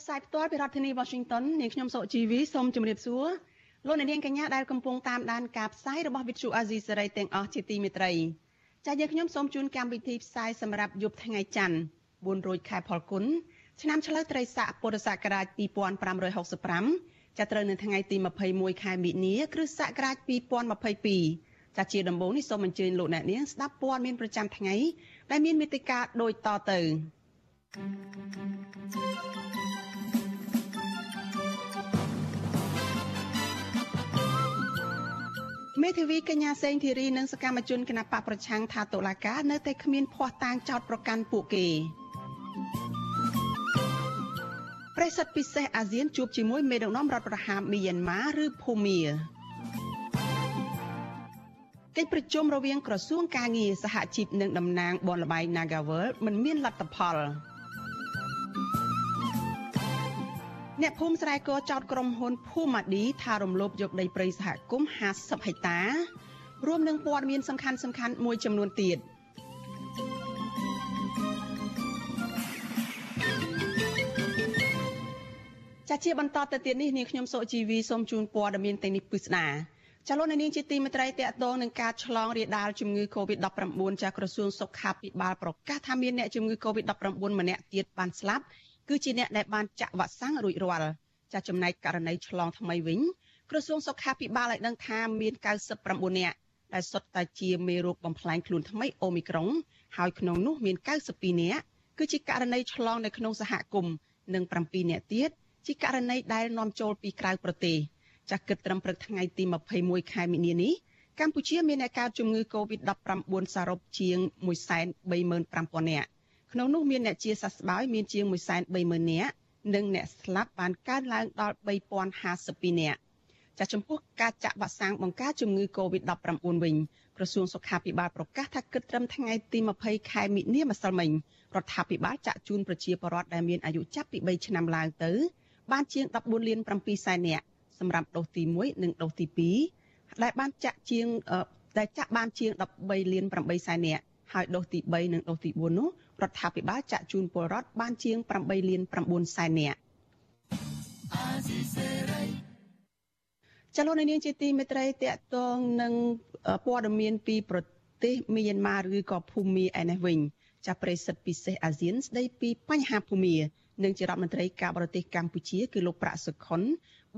ផ្សាយផ្ទាល់ពីរដ្ឋធានី Washington នាងខ្ញុំសុជីវីសូមជម្រាបសួរលោកអ្នកនាងកញ្ញាដែលកំពុងតាមដានការផ្សាយរបស់ Vuthu Azizi Serai ទាំងអស់ជាទីមេត្រីចា៎យើងខ្ញុំសូមជូនកម្មវិធីផ្សាយសម្រាប់យប់ថ្ងៃច័ន្ទ4រោចខែផលគុណឆ្នាំឆ្លូវត្រីស័កពុរសករាជ2565ចាប់ត្រូវនៅថ្ងៃទី21ខែមិនិនាគ្រិស្តសករាជ2022ចាជាដំបូងនេះសូមអញ្ជើញលោកអ្នកនាងស្ដាប់ព័ត៌មានប្រចាំថ្ងៃដែលមានមេតិការដូចតទៅ មេធាវីកញ្ញាសេងធីរីនិងសកម្មជនគណបកប្រឆាំងថាតុលាការនៅតែគ្មានភ័ស្តុតាងចោទប្រកាន់ពួកគេប្រិស័ទពិសេសអាស៊ានជួបជាមួយមេដឹកនាំរដ្ឋប្រហារមីយ៉ាន់ម៉ាឬភូមាកិច្ចប្រជុំរវាងក្រសួងការងារសហជីពនិងតំណាងបនលបែង Nagavel មិនមានលទ្ធផល អ្នកភូមិស្រែកចោតក្រុមហ៊ុនភូម៉ាឌីថារំលោភយកដីព្រៃសហគមន៍50ហិកតារួមនឹងព័ត៌មានសំខាន់សំខាន់មួយចំនួនទៀតចាជាបន្តទៅទៀតនេះនាងខ្ញុំសុជីវីសូមជូនព័ត៌មានទាំងនេះពិស្ដាចាលោកនាងជាទីមេត្រីតកតងនឹងការឆ្លងរាលដាលជំងឺ Covid-19 ចាក្រសួងសុខាភិបាលប្រកាសថាមានអ្នកជំងឺ Covid-19 ម្នាក់ទៀតបានស្លាប់ គឺជាអ្នកដែលបានចាក់វ៉ាក់សាំងរួចរាល់ចាចំណែកករណីឆ្លងថ្មីវិញក្រសួងសុខាភិបាលឲ្យដឹងថាមាន99នាក់ដែលសុទ្ធតែជាមេរោគបំផ្លាញខ្លួនថ្មីអូមីក្រុង ហើយក្នុងនោះមាន92នាក់គឺជាករណីឆ្លងនៅក្នុងសហគមន៍និង7នាក់ទៀតជាករណីដែលនាំចូលពីក្រៅប្រទេសចាស់គិតត្រឹមព្រឹកថ្ងៃទី21ខែមីនានេះកម្ពុជាមានអ្នកកើតជំងឺ Covid-19 សរុបជាង135,000នាក់ ក្នុងនោះមានអ្នកជាសះស្បើយមានជាង130,000នាក់និងអ្នកស្លាប់បានកើនឡើងដល់3052នាក់ចាចំពោះការចាក់វ៉ាក់សាំងបង្ការជំងឺ Covid-19 វិញក្រសួងសុខាភិបាលប្រកាសថាគិតត្រឹមថ្ងៃទី20ខែមិនិនាម្សិលមិញរដ្ឋាភិបាលចាក់ជូនប្រជាពលរដ្ឋដែលមានអាយុចាប់ពី3ឆ្នាំឡើងទៅ បានជាង14លាន7សែននាក់សម្រាប់ដូសទី1និងដូសទី2ដែលបានចាក់ជាងដែលចាក់បានជាង13លាន8សែននាក់ហើយដូសទី3និងដូសទី4នោះ រដ្ឋាភិបាលចាក់ជូនពលរដ្ឋបានជាង8លាន9សែននាក់ចលនានាងជាទីមេត្រីតកតងនឹងព័ត៌មានពីប្រទេសមីយ៉ាន់ម៉ាឬក៏ភូមាឯនេះវិញចាប់ប្រិសិទ្ធពិសេសអាស៊ានស្ដីពីបញ្ហាភូមានិងជារដ្ឋមន្ត្រីការបរទេសកម្ពុជាគឺលោកប្រាក់សុខុន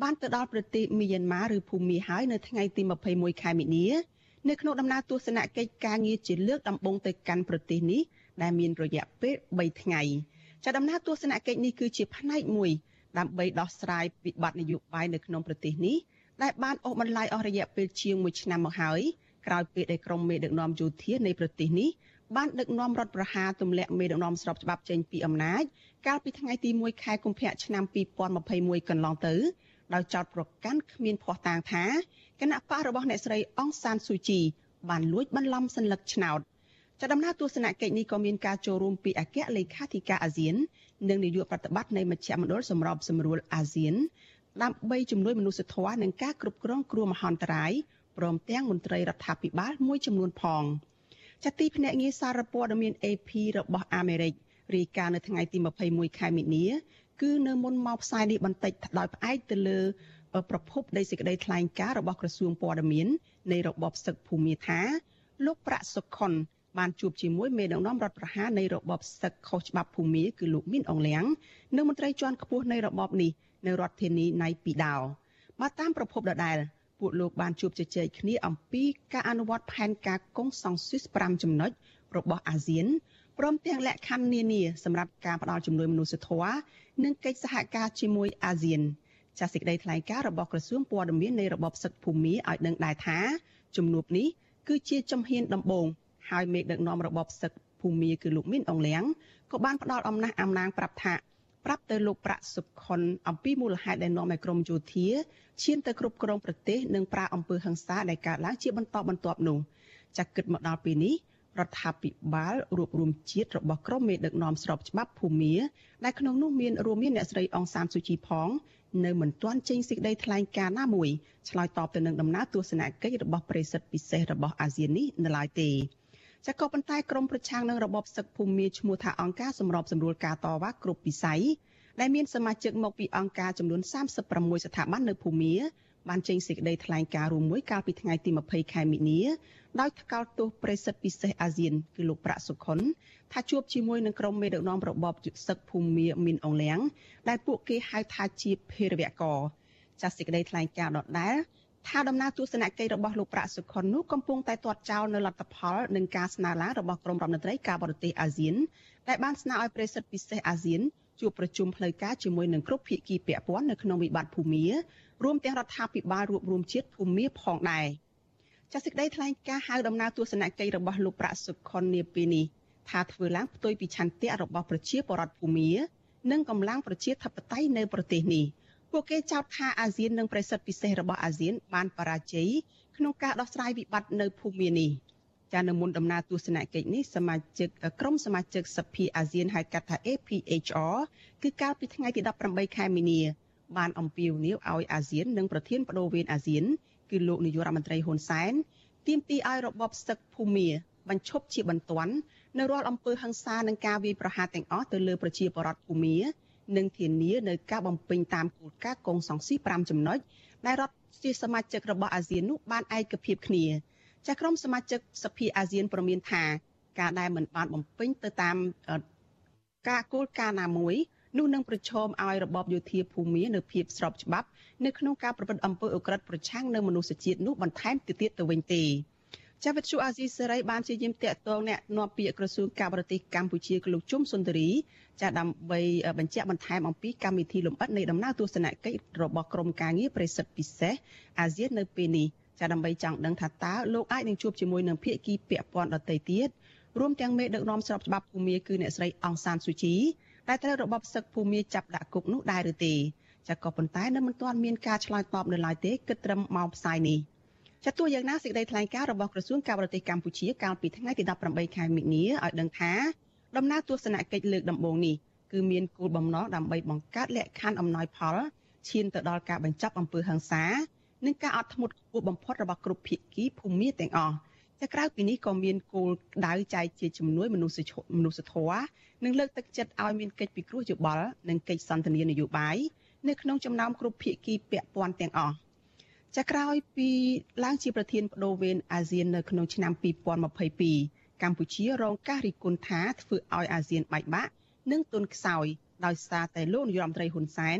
បានទៅដល់ប្រទេសមីយ៉ាន់ម៉ាឬភូមាហើយនៅថ្ងៃទី21ខែមីនានៅក្នុងដំណើរទស្សនកិច្ចការងារជាលើកដំបូងទៅកាន់ប្រទេសនេះ ដែលមានរយៈពេល3ថ្ងៃចាដំណើរទស្សនកិច្ចនេះគឺជាផ្នែកមួយដើម្បីដោះស្រាយវិបត្តិនយោបាយនៅក្នុងប្រទេសនេះដែលបានអូសបន្លាយអស់រយៈពេលជាង1ឆ្នាំមកហើយក្រោយពេលដែលក្រុមមេដឹកនាំយោធានៃប្រទេសនេះបានដឹកនាំរដ្ឋប្រហារទម្លាក់មេដឹកនាំស្របច្បាប់ចេញពីអំណាចកាលពីថ្ងៃទី1ខែកុម្ភៈឆ្នាំ2021កន្លងទៅដោយចោទប្រកាន់គ្មានភ័ស្តុតាងថាគណៈបករបស់អ្នកស្រីអង្សានស៊ូជីបានលួចបន្លំសัญลักษณ์ឆ្នោត ចាដំណើរទស្សនកិច្ចនេះក៏មានការចូលរួមពីអគ្គលេខាធិការអាស៊ាន និងនាយកប្រតិបត្តិនៃមជ្ឈមណ្ឌលសម្របសម្រួលអាស៊ានដើម្បីជំនួយមនុស្សធម៌និងការគ្រប់គ្រងគ្រោះមហន្តរាយព្រមទាំងមន្ត្រីរដ្ឋាភិបាលមួយចំនួនផងចាទីភ្នាក់ងារសារព័ត៌មាន AP របស់អាមេរិករាយការណ៍នៅថ្ងៃទី21ខែមិនិនាគឺនៅមុនមកផ្សាយនេះបន្តិចដោយផ្អែកទៅលើប្រភពនៃសេចក្តីថ្លែងការណ៍របស់ក្រសួងព័ត៌មាននៃរបបសឹកភូមិថាលោកប្រាក់សុខុន បានជួបជាមួយមេដឹកនាំរដ្ឋប្រហារនៃរបបសឹកខុសច្បាប់ភូមិគឺលោកមីនអងលៀងនិងមន្ត្រីជាន់ខ្ពស់នៃរបបនេះនៅរដ្ឋធានីណៃពីដោបើតាមប្រភពដដែលពួកលោកបានជួបជជែកគ្នាអំពីការអនុវត្តផែនការកុងសង្ស៊ីស5ចំណុចរបស់អាស៊ានព្រមទាំងលក្ខខណ្ឌនានាសម្រាប់ការផ្តល់ជំនួយមនុស្សធម៌និងកិច្ចសហការជាមួយអាស៊ានចាសសេចក្តីថ្លែងការណ៍របស់ក្រសួងព័ត៌មាននៃរបបសឹកភូមិឲ្យដឹងដែរថាជំនួបនេះគឺជាជំហានដំបូង ហើយមេដឹកនាំរបបសឹកភូមិគឺលោកមីនអងលៀងក៏បានផ្ដល់អំណះអំណាងប្រាប់ថាប្រាប់ទៅលោកប្រាក់សុខុនអំពីមូលហេតុដែលនាំឲ្យក្រមយោធាឈានទៅគ្រប់គ្រងប្រទេសនិងប្រាអំពើហិង្សាដែលកើតឡើងជាបន្តបន្ទាប់នោះចាក់គិតមកដល់ពេលនេះរដ្ឋាភិបាលរួបរวมជាតិរបស់ក្រមមេដឹកនាំស្របច្បាប់ភូមាដែលក្នុងនោះមានរួមមានអ្នកស្រីអងសានស៊ូជីផងនៅមិនទាន់ចេញសេចក្តីថ្លែងការណ៍ណាមួយឆ្លើយតបទៅនឹងដំណើរទស្សនកិច្ចរបស់ប្រិស័ទពិសេសរបស់អាស៊ាននេះនៅឡើយទេ ចាក៏ប៉ុន្តែក្រមប្រឆាំងនឹងរបបសឹកភូមិឈ្មោះថាអង្គការសម្របសម្រួលការតវ៉ាគ្រប់វិស័យដែលមានសមាជិកមកពីអង្គការចំនួន36ស្ថាប័ននៅភូមាបានចេញសេចក្តីថ្លែងការណ៍រួមមួយកាលពីថ្ងៃទី20ខែមិនិនាដោយថ្កោលទោសប្រិសិទ្ធពិសេសអាស៊ានគឺលោកប្រាក់សុខុនថាជួបជាមួយនឹងក្រុមមេដឹកនាំរបបសឹកភូមាមីនអងលៀងដែលពួកគេហៅថាជាភេរវកចាសសេចក្តីថ្លែងការណ៍ដដែល ថាដំណើរទស្សនកិច្ចរបស់លោកប្រាក់សុខុននោះកំពុងតែទាត់ចោលនៅលទ្ធផលនឹងការស្នើឡើងរបស់ក្រមរដ្ឋមន្ត្រីការបរទេសអាស៊ានដែលបានស្នើឲ្យប្រិសិទ្ធពិសេសអាស៊ានជួបប្រជុំផ្លូវការជាមួយនឹងគ្រប់ភាគីពាក់ព័ន្ធនៅក្នុងវិបត្តិភូមារួមទាំងរដ្ឋាភិបាលរួបរวมជាតិភូមាផងដែរចាសសេចក្តីថ្លែងការណ៍ហៅដំណើរទស្សនកិច្ចរបស់លោកប្រាក់សុខុននាពេលនេះថាធ្វើឡើងផ្ទុយពីឆន្ទៈរបស់ប្រជាពលរដ្ឋភូមា និងកម្លាំងប្រជាធិបតេយ្យនៅប្រទេសនេះ ពួកគេចោទថាអាស៊ាននិងប្រសិទ្ធពិសេសរបស់អាស៊ានបានបរាជ័យក្នុងការដោះស្រាយវិបត្តិនៅភូមានេះចានៅមុនដំណើរទស្សនកិច្ចនេះសមាជិកក្រុមសមាជិកសភាអាស៊ានហៅកាត់ថា APHR គឺកាលពីថ្ងៃទី18ខែមីនាបានអំពាវនាវឲ្យអាស៊ាននិងប្រធានបដូវវេនអាស៊ានគឺលោកនាយករដ្ឋមន្ត្រីហ៊ុនសែនទាមទារឲ្យរបបសឹកភូមាបញ្ឈប់ជាបន្ទាន់នៅរាល់អំពើហិង្សានិងការវាយប្រហារទាំងអស់ទៅលើប្រជាពលរដ្ឋភូមា និងធានានៅការបំពេញតាមគោលការណ៍កុងសង្ស៊ី5ចំណុចដែលរដ្ឋជាសមាជិករបស់អាស៊ាននោះបានឯកភាពគ្នាចាក្រុមសមាជិកសភាអាស៊ានប្រមានថា ការដែលមិនបានបំពេញទៅតាមការគោលការណ៍ណាមួយនោះនឹងប្រឈមឲ្យរបបយោធាភូមិនៅភាពស្របច្បាប់នៅក្នុងការប្រព្រឹត្តអំពើអក្រិតប្រឆាំងនឹងមនុស្សជាតិនោះបន្ថែមទៅទៀតទៅវិញទេ ចាវិទ្យុអាស៊ីសេរីបានជាយាមតាក់ទងអ្នកនាំពាក្យក្រសួងការបរទេសកម្ពុជាគឺលោកជុំសុនទរីចាដើម្បីបញ្ជាក់បន្ថែមអំពីកម្មវិធីលំអិតនៃដំណើរទស្សនកិច្ចរបស់ក្រមការងារប្រេសិតពិសេសអាស៊ាននៅពេលនេះចាដើម្បីចង់ដឹងថាតើលោកអាចនឹងជួបជាមួយនឹងភាគីពាក់ព័ន្ធដទៃទៀតរួមទាំងមេដឹកនាំស្របច្បាប់ភូមិគឺអ្នកស្រីអង្សានស៊ូជីដែលត្រូវរបបសឹកភូមិចាប់ដាក់គុកនោះដែរឬទេចាក៏ប៉ុន្តែនៅមិនទាន់មានការឆ្លើយតបនៅឡើយទេគិតត្រឹមម៉ោងផ្សាយនេះ ចាទោះយ៉ាងណាសេចក្តីថ្លែងការណ៍របស់ក្រសួងការបរទេសកម្ពុជាកាលពីថ្ងៃទី18ខែមិនិនាឲ្យដឹងថាដំណើរទស្សនកិច្ចលើកដំបូងនេះគឺមានគោលបំណងដើម្បីបង្កើតលក្ខខណ្ឌអំណោយផលឈានទៅដល់ការបញ្ចប់អំពើហិង្សានិងការអត់ធ្មត់ខ្ពស់បំផុតរបស់គ្រប់ភាគីភូមិទាំងអស់តែក្រៅពីនេះក៏មានគោលដៅចែកជាជំនួយមនុស្សមនុស្សធម៌និងលើកទឹកចិត្តឲ្យមានកិច្ចពិគ្រោះយោបល់និងកិច្ចសន្ទនានយោបាយនៅក្នុងចំណោមគ្រប់ភាគីពាក់ព័ន្ធទាំងអស់ ចាក្រោយពីឡើងជាប្រធានបដូវវេនអាស៊ាននៅក្នុងឆ្នាំ2022កម្ពុជារងការរិះគន់ថាធ្វើឲ្យអាស៊ានបែកបាក់និងទន់ខ្សោយដោយសារតែលោកនាយរដ្ឋមន្ត្រីហ៊ុនសែន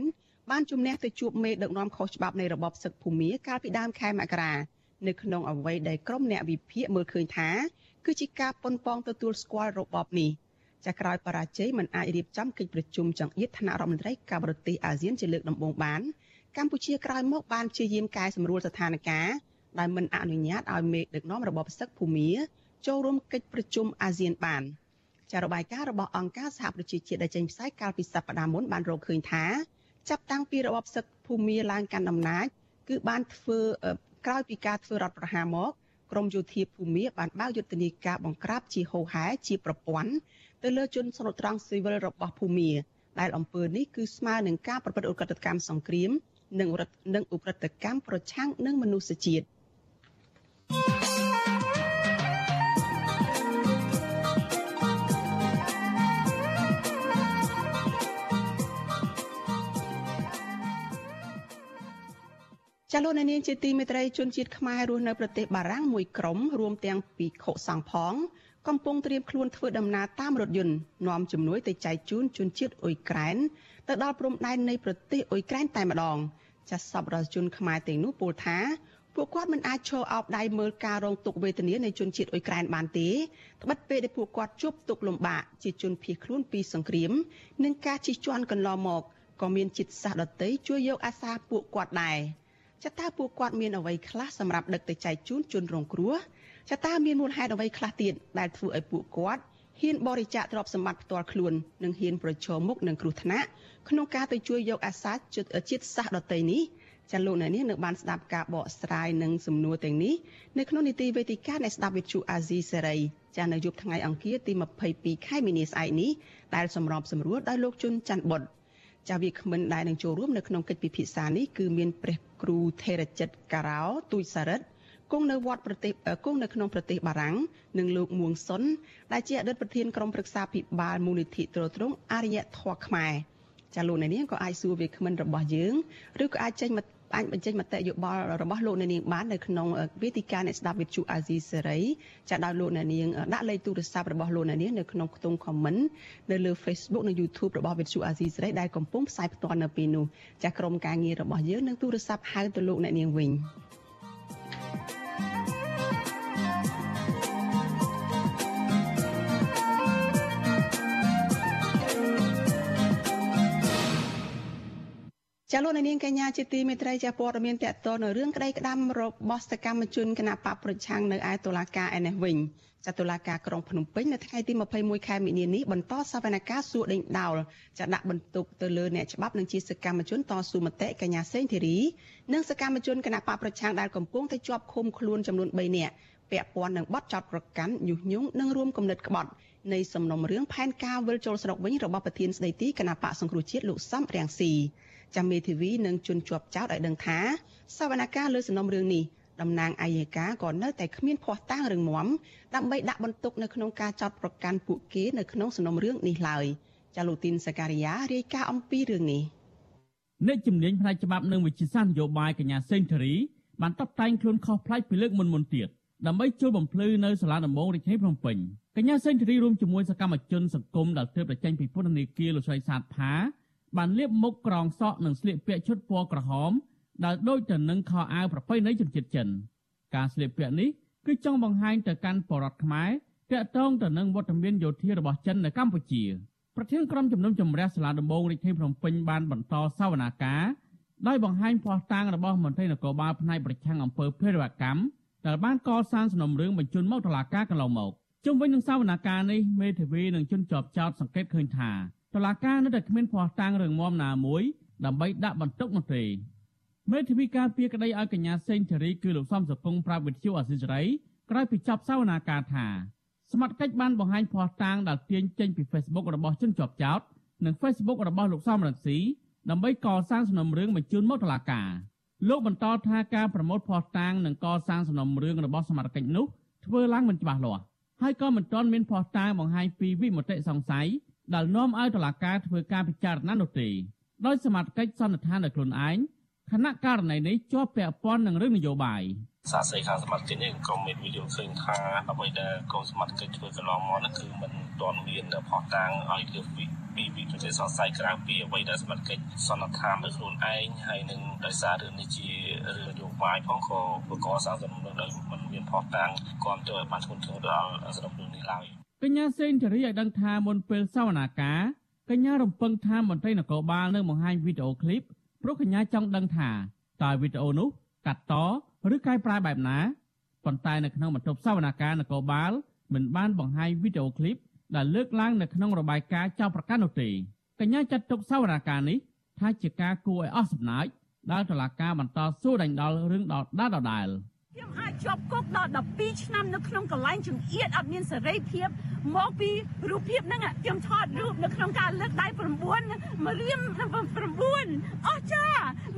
បានជំនះទៅជួបមេដឹកនាំខុសច្បាប់នៃរបបសឹកភូមាកាលពីដើមខែមករានៅក្នុងអ្វីដែលក្រុមអ្នកវិភាគមើលឃើញថា គឺជាការប៉ុនប៉ងទទួលស្គាល់របបនេះចាក្រោយបរាជ័យមិនអាចរៀបចំកិច្ចប្រជុំចង្អៀតថ្នាក់រដ្ឋមន្ត្រីការបរទេសអាស៊ានជាលើកដំបូងបាន កម្ពុជាក្រោយមកបានព្យាយាមកែសម្រួលស្ថានភាពដែលមិនអនុញ្ញាតឲ្យមេដឹកនាំរបបសឹកភូមាចូលរួមកិច្ចប្រជុំអាស៊ានបានចារបាយការណ៍របស់អង្គការសហប្រជាជាតិដែលចេញផ្សាយកាលពីសប្តាហ៍មុនបានរកឃើញថាចាប់តាំងពីរបបសឹកភូមាឡើងកាន់អំណាចគឺបានធ្វើក្រោយពីការធ្វើរដ្ឋប្រហារមកក្រមយោធាភូមាបានបើកយុទ្ធនាការបង្ក្រាបជាហូរហែជាប្រព័ន្ធទៅលើជនស្រុកត្រង់ស៊ីវិលរបស់ភូមាដែលអំពើនេះគឺស្មើនឹងការប្រព្រឹត្តឧក្រិដ្ឋកម្មសង្គ្រាម និងនិងឧក្រិដ្ឋកម្មប្រឆាំងនឹងមនុស្សជាតិចលនានាងជាទីមេត្រីជនជាតិខ្មែររស់នៅប្រទេសបារាំងមួយក្រុមរួមទាំងពីខុសង្ផងកំពុងត្រៀមខ្លួនធ្វើដំណើរតាមរថយន្តនាំជំនួយទៅចែកជូនជនជាតិអ៊ុយក្រែនទៅដល់ព្រំដែននៃប្រទេសអ៊ុយក្រែនតែម្ដង ចាសសពរដ្ឋជនខ្មែរទាំងនោះពោលថាពួកគាត់មិនអាចឈរអោបដៃមើលការរងទុក្ខវេទនានៃជនជាតិអ៊ុយក្រែនបានទេត្បិតពេលដែលពួកគាត់ជួបទុក្ខលំបាកជាជនភៀសខ្លួនពីសង្គ្រាម និងការជិះជាន់កន្លងមកក៏មានចិត្តសាស្ត្រដតីជួយយកអាសាពួកគាត់ដែរចតាពួកគាត់មានអ្វីខ្លះសម្រាប់ដឹកទៅចែកជូនជនរងគ្រោះចតាមានមូលហេតុអ្វីខ្លះទៀតដែលធ្វើឲ្យពួកគាត់ ហ៊ានបរិច្ចាគទ្រព្យសម្បត្តិផ្ទាល់ខ្លួននិងហ៊ានប្រឈមមុខនឹងគ្រោះថ្នាក់ក្នុងការទៅជួយយកអាសាជាតិសាសន៍ដទៃនេះចាលោកអ្នកនាងនៅបានស្ដាប់ការបកស្រាយនឹងសំណួរទាំងនេះនៅក្នុងនីតិវេទិកានៃស្ដាប់វិទ្យុអាស៊ីសេរីចានៅយប់ថ្ងៃអង្គារទី22ខែមីនាស្អែកនេះដែលសម្របសម្រួលដោយលោកជុនច័ន្ទបុត្រចាវាគ្មិនដែលនឹងចូលរួមនៅក្នុងកិច្ចពិភាក្សានេះគឺមានព្រះគ្រូថេរចិត្តការ៉ោទូចសារ៉ិត គង់នៅវត្តប្រទេសគង់នៅក្នុងប្រទេសបារាំងនិងលោកមួងសុនដែលជាអតីតប្រធានក្រុមប្រឹក្សាភិបាលមូលនិធិទ្រទ្រង់អរិយធម៌ខ្មែរចាលោកអ្នកនាងក៏អាចសួរវាគ្មិនរបស់យើងឬក៏អាចចេញមកអាចបញ្ចេញមតិយោបល់របស់លោកអ្នកនាងបាននៅក្នុងវេទិកាអ្នកស្ដាប់វិទ្យុអាស៊ីសេរីចាដោយលោកអ្នកនាងដាក់លេខទូរស័ព្ទរបស់លោកអ្នកនាងនៅក្នុងខ្ទង់ comment នៅលើ Facebook និង YouTube របស់វិទ្យុអាស៊ីសេរីដែលកំពុងផ្សាយផ្ទាល់នៅពេលនោះចាក្រុមការងាររបស់យើងនឹងទូរស័ព្ទហៅទៅលោកអ្នកនាងវិញ Yeah. ចាលោកនាងកញ្ញាជាទីមេត្រីចាព័ត៌មានតកតនៅរឿងក្តីក្តាំរបស់សកម្មជនគណៈបកប្រឆាំងនៅឯតុលាការឯនេះវិញចាតុលាការក្រុងភ្នំពេញនៅថ្ងៃទី21ខែមីនានេះបន្តសវនកម្មសួរដេញដោលចាដាក់បន្ទុកទៅលើអ្នកច្បាប់និងជាសកម្មជនតស៊ូមតិកញ្ញាសេងធីរីនិងសកម្មជនគណៈបកប្រឆាំងដែលកំពុងតែជាប់ឃុំខ្លួនចំនួន3នាក់ពាក់ព័ន្ធនឹងបទចោទប្រកាន់ញុះញង់និងរួមគំនិតក្បត់នៃសំណុំរឿងផែនការវិលចូលស្រុកវិញរបស់ប្រធានស្ដីទីគណៈបកសង្គ្រោះជាតិលោកសំរៀងស៊ី ចាំមេធាវីនឹងជន់ជាប់ចោតឲ្យដឹងថាសវនកម្មលើសំណុំរឿងនេះតំណាងអัยការក៏នៅតែគ្មានភ័ស្តុតាងរឹងមាំដើម្បីដាក់បន្ទុកនៅក្នុងការចោទប្រកាន់ពួកគេនៅក្នុងសំណុំរឿងនេះឡើយចាលូទីនសការីយ៉ារាយការណ៍អំពីរឿងនេះអ្នកជំនាញផ្នែកច្បាប់និងវិជាសាស្ត្រនយោបាយកញ្ញាសេងធារីបានតបតែងខ្លួនខុសប្លែកពីលើកមុនមុនទៀតដើម្បីជួយបំភ្លឺនៅសាលាដំបងរាជធានីភ្នំពេញកញ្ញាសេងធារីរួមជាមួយសកម្មជនសង្គមដែលទើបតែចេញពីពន្ធនាគារលោកស្រីសាទផា បានលាបមុខក្រងសក់និងស្លៀកពាក់ឈុតពណ៌ក្រហមដែលដូចទៅនឹងខោអាវប្រពៃណីជនជាតិចិនការស្លៀកពាក់នេះគឺចង់បង្ហាញទៅកាន់បរតខ្មែរតាក់ទងទៅនឹងវត្តមានយោធារបស់ចិននៅកម្ពុជាប្រធានក្រុមជំនុំជម្រះសាលាដំបងរាជធានីភ្នំពេញបានបន្តសវនាការដោយបង្ហាញភ័ស្តុតាងរបស់មន្ត្រីនគរបាលផ្នែកប្រឆាំងអំពើភេរវកម្មដែលបានកសាងសំណុំរឿងបញ្ជូនមកតុលាការកន្លងមកជុំវិញនឹងសវនាការនេះមេធាវីនឹងជន់ជាប់ចោតសង្កេតឃើញថា តឡាការនៅតែគ្មានភ័ស្តុតាងរឿងមមណាមួយដើម្បីដាក់បន្ទុកនោះទេមេធាវីការពារក្តីឲ្យកញ្ញាសេងធារីគឺលោកសំសុគង្គប្រាប់វិទ្យុអសិរ័យក្រោយពីចប់សវនាការថាសមត្ថកិច្ចបានបង្ហាញភ័ស្តុតាងដែលទាញចេញពី Facebook របស់ជនជាប់ចោតនិង Facebook របស់លោកសំរងស៊ីដើម្បីកសាងសំណុំរឿងបញ្ជូនមកតុលាការលោកបន្តថាការប្រមូលភ័ស្តុតាងនិងកសាងសំណុំរឿងរបស់សមត្ថកិច្ចនោះធ្វើឡើងមិនច្បាស់លាស់ហើយក៏មិនទាន់មានភ័ស្តុតាងបង្ហាញពីវិមតិសង្ស័យ ដែលនាំឲ្យតុលាការធ្វើការពិចារណានោះទេដោយសមត្ថកិច្ចសន្និដ្ឋានដោយខ្លួនឯងគណៈករណីនេះជាប់ពាក់ព័ន្ធនឹងរឿងនយោបាយសាស្ត្រីខាងសមាជិកនេះក៏មានវិយោឃើញថាអ្វីដែលកូនសមាជិកធ្វើកន្លងមកនោះគឺមិនទាន់មានផុសតាងឲ្យលើពីពីពីប្រទេសសង្ស័យក្រៅពីអ្វីដែលសមាជិកសន្និដ្ឋានដោយខ្លួនឯងហើយនឹងដោយសាររឿងនេះជារឿងនយោបាយផងក៏ប្រកបសាស្ត្រនឹងដោយមិនមានផុសតាងគ្រប់ទៅឲ្យបានធ្ងន់ធ្ងរដល់សំណុំរឿងនេះឡើយ កញ្ញាសេនធារីឲ្យដឹងថាមុនពេលសវនាការកញ្ញារំពឹងថាមន្ត្រីនគរបាលនឹងបង្ហាញវីដេអូឃ្លីបព្រោះកញ្ញាចង់ដឹងថាតើវីដេអូនោះកាត់តឬកែប្រែបែបណាប៉ុន្តែនៅក្នុងបន្ទប់សវនាការនគរបាលមិនបានបង្ហាញវីដេអូឃ្លីបដែលលើកឡើងនៅក្នុងរបាយការណ៍ចោទប្រកាន់នោះទេកញ្ញាចាត់ទុកសវនាការនេះថាជាការគួរឲ្យអស់សំណើចដែលតុលាការបន្តសួរដេញដោលរឿងដដែលដដែលៗ ខ្ញុំអាចជាប់គុកដល់12ឆ្នាំនៅក្នុងកន្លែងចង្អៀតអត់មានសេរីភាពមកពីរូបភាពហ្នឹងខ្ញុំថតរូបនៅក្នុងការលើកដៃ9មករៀម9អស់ចា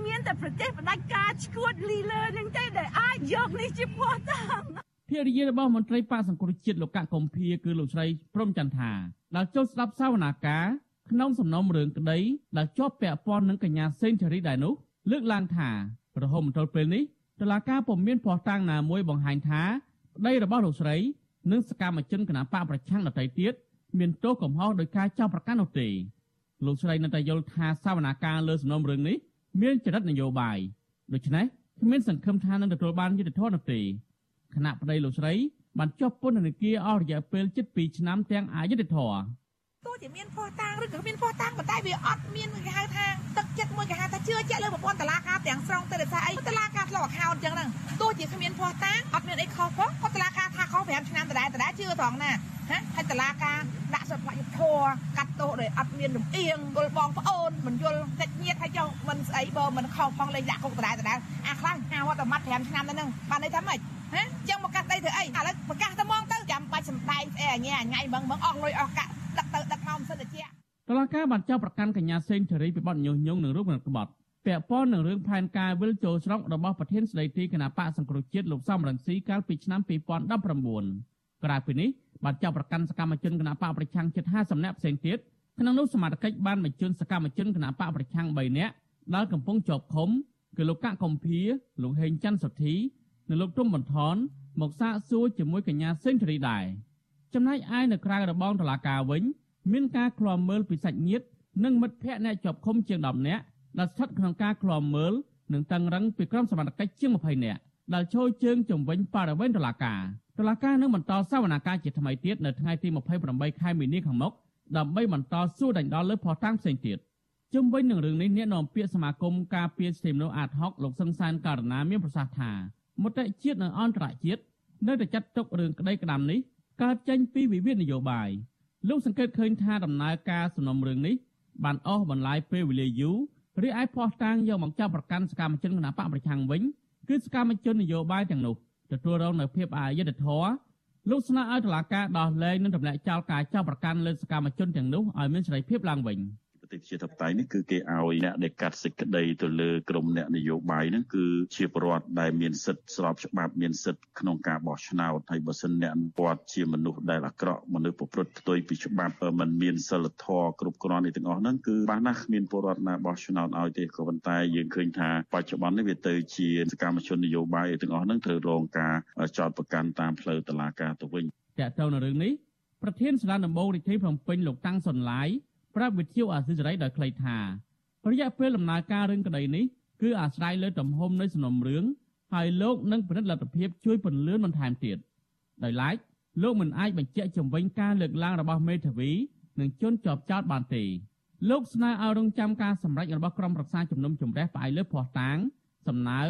មានតែប្រទេសផ្ដាច់ការឈួតលីលើហ្នឹងទេដែលអាចយកនេះជាពោះតាំងភរិយារបស់មន្ត្រីបកសង្គ្រោះជាតិលោកកកុម្ភាគឺលោកស្រីព្រំចន្ទថាដែលចូលស្ដាប់សវនាការក្នុងសំណុំរឿងក្តីដែលជាប់ពាក់ព័ន្ធនឹងកញ្ញាសេងធារីដែរនោះលើកឡើងថារហូតមកទល់ពេលនេះ តុលាការពុំមានភស្តុតាងណាមួយបង្ហាញថាប្តីរបស់លោកស្រីនិងសកម្មជនគណបកប្រឆាំងដទៃទៀតមានទោសកំហុសដោយការចោទប្រកាន់នោះទេលោកស្រីនៅតែយល់ថាសវនាការលើសំណុំរឿងនេះមានចរិតនយោបាយដូច្នេះគ្មានសង្ឃឹមថានឹងទទួលបានយុត្តិធម៌នោះទេគណៈប្តីលោកស្រីបានជាប់ពន្ធនាគារអស់រយៈពេលជិត2ឆ្នាំទាំងអយុត្តិធម៌ទោះ ជាមានភ័ស្តុតាងឬក៏មានភ័ស្តុតាងប៉ុន្តែវាអត់មានគេហៅថាទឹកចិត្តមួយគេហៅថាជឿជាក់លើប្រព័ន្ធតឡាការទាំងស្រុងទៅដោយសារអីតឡាការឆ្លង account អញ្ចឹងហ្នឹងទោះជាគ្មានភ័ស្តុតាងអត់មានអីខុសផងគាត់តឡាការថាខុស5ឆ្នាំដដែលដដែលជឿត្រង់ណាណាហើយតឡាការដាក់សិទ្ធិយុធរកាត់ទោសដោយអត់មានលំអៀងយល់បងប្អូនមិនយល់តិចញៀតហើយចុះមិនស្អីបើមិនខុសផងលេងដាក់គុកដដែលដដែលអាខ្លះហៅតែម៉ាត់5ឆ្នាំទៅហ្នឹងបានន័យថាម៉េចហ៎ចឹងមកកាត់ដីធ្វើអីឥឡូវប្រកាសតែមកទៅចាំបាច់សំដែងស្អីអញ្ញាថ្ងៃហ្មងហ្មងអស់លុយអស់កាក់ដឹកទៅដឹក មកមិនសិនតែជាតឡាការបានចោទប្រកាន់កញ្ញាសេងធារីពីបទញុះញង់និងរូបនឹងក្បត់ពាក់ព័ន្ធនឹងរឿងផែនការវិលចូលស្រុករបស់ប្រធានស្ដីទីគណៈបកសង្គ្រោះជាតិលោកសំរងស៊ីកាលពីឆ្នាំ2019ក្រៅពីនេះបានចោទប្រកាន់សកម្មជនគណៈបកប្រឆាំងជិត50នាក់ផ្សេងទៀតក្នុងនោះសមាជិកបានបញ្ជូនសកម្មជនគណៈបកប្រឆាំង3នាក់ដែលកំពុងជាប់ឃុំគឺលោកកកកំភៀលោកហេងច័ន្ទសុធីនិងលោកទុំបន្ថនមកសាកសួរជាមួយកញ្ញាសេងធារីដែរចំណែកឯនៅក្រៅរបងតុលាការវិញ មានការឃ្លាំមើលពីសាច់ញាតិនិងមិត្តភ័ក្តិអ្នកជាប់ឃុំជាង10នាក់ដែលស្ថិតក្នុងការឃ្លាំមើលនិងតឹងរឹងពីក្រុមសមត្ថកិច្ចជាង20នាក់ដែលចូលជើងជំវិញបរិវេណតុលាការតុលាការនឹងបន្តសវនកម្មជាថ្មីទៀតនៅថ្ងៃទី28ខែមីនាខាងមុខដើម្បីបន្តសួរដេញដោលលើផុសតាំងផ្សេងទៀតជុំវិញនឹងរឿងនេះអ្នកនាំពាក្យសមាគមការពារសិទ្ធិមនុស្សអាតហុកលោកសង្សានករណាមានប្រសាសន៍ថាមតិជាតិនិងអន្តរជាតិនៅតែចាត់ទុករឿងក្តីក្តាំនេះកើតចេញពីវិវាទនយោបាយ លោកសង្កេតឃើញថាដំណើរការសំណុំរឿងនេះបានអស់បន្លាយពេលវេលាយូររីឯផោះតាំងយកមកចាប់ប្រកាន់សកម្មជនគណបកប្រឆាំងវិញគឺសកម្មជននយោបាយទាំងនោះទទួលរងនូវភាពអយុត្តិធម៌លោកស្នើឲ្យតុលាការដោះលែងនិងទម្លាក់ចោលការចាប់ប្រកាន់លើសកម្មជនទាំងនោះឲ្យមានសេរីភាពឡើងវិញ។ ប្រទេសជាធិបតេយ្យនេះគឺគេឲ្យអ្នកដែលកាត់សេចក្តីទៅលើក្រមអ្នកនយោបាយហ្នឹងគឺជាប្រវត្តិដែលមានសិទ្ធិស្របច្បាប់មានសិទ្ធិក្នុងការបោះឆ្នោតហើយបើសិនអ្នកគាត់ជាមនុស្សដែលអាក្រក់មនុស្សប្រព្រឹត្តផ្ទុយពីច្បាប់មិនមានសិលធម៌គ្រប់គ្រាន់នេះទាំងអស់ហ្នឹងគឺបាសណាស់គ្មានពលរដ្ឋណាបោះឆ្នោតឲ្យទេក៏ប៉ុន្តែយើងឃើញថាបច្ចុប្បន្ននេះវាទៅជាសកម្មជននយោបាយទាំងអស់ហ្នឹងត្រូវរងការចោទប្រកាន់តាមផ្លូវតុលាការទៅវិញតើតើនៅរឿងនេះប្រធានសាលាដំបងរាជធានីភ្នំពេញលោកតាំងសុនឡាយ ប្រាប់វិទ្យុអាស៊ីសេរីដោយខ្លីថារយៈពេលដំណើរការរឿងក្តីនេះគឺអាស្រ័យលើទំហំនៃសំណុំរឿងហើយលោកនឹងពិនិត្យលទ្ធភាពជួយពន្លឿនបន្ថែមទៀតដោយឡែកលោកមិនអាចបញ្ជាក់ជំវិញការលើកឡើងរបស់មេធាវីនិងជនជាប់ចោតបានទេលោកស្នើឲ្យរងចាំការសម្រេចរបស់ក្រុមប្រឹក្សាជំនុំជម្រះផ្អែកលើភ័ស្តុតាងសំណើ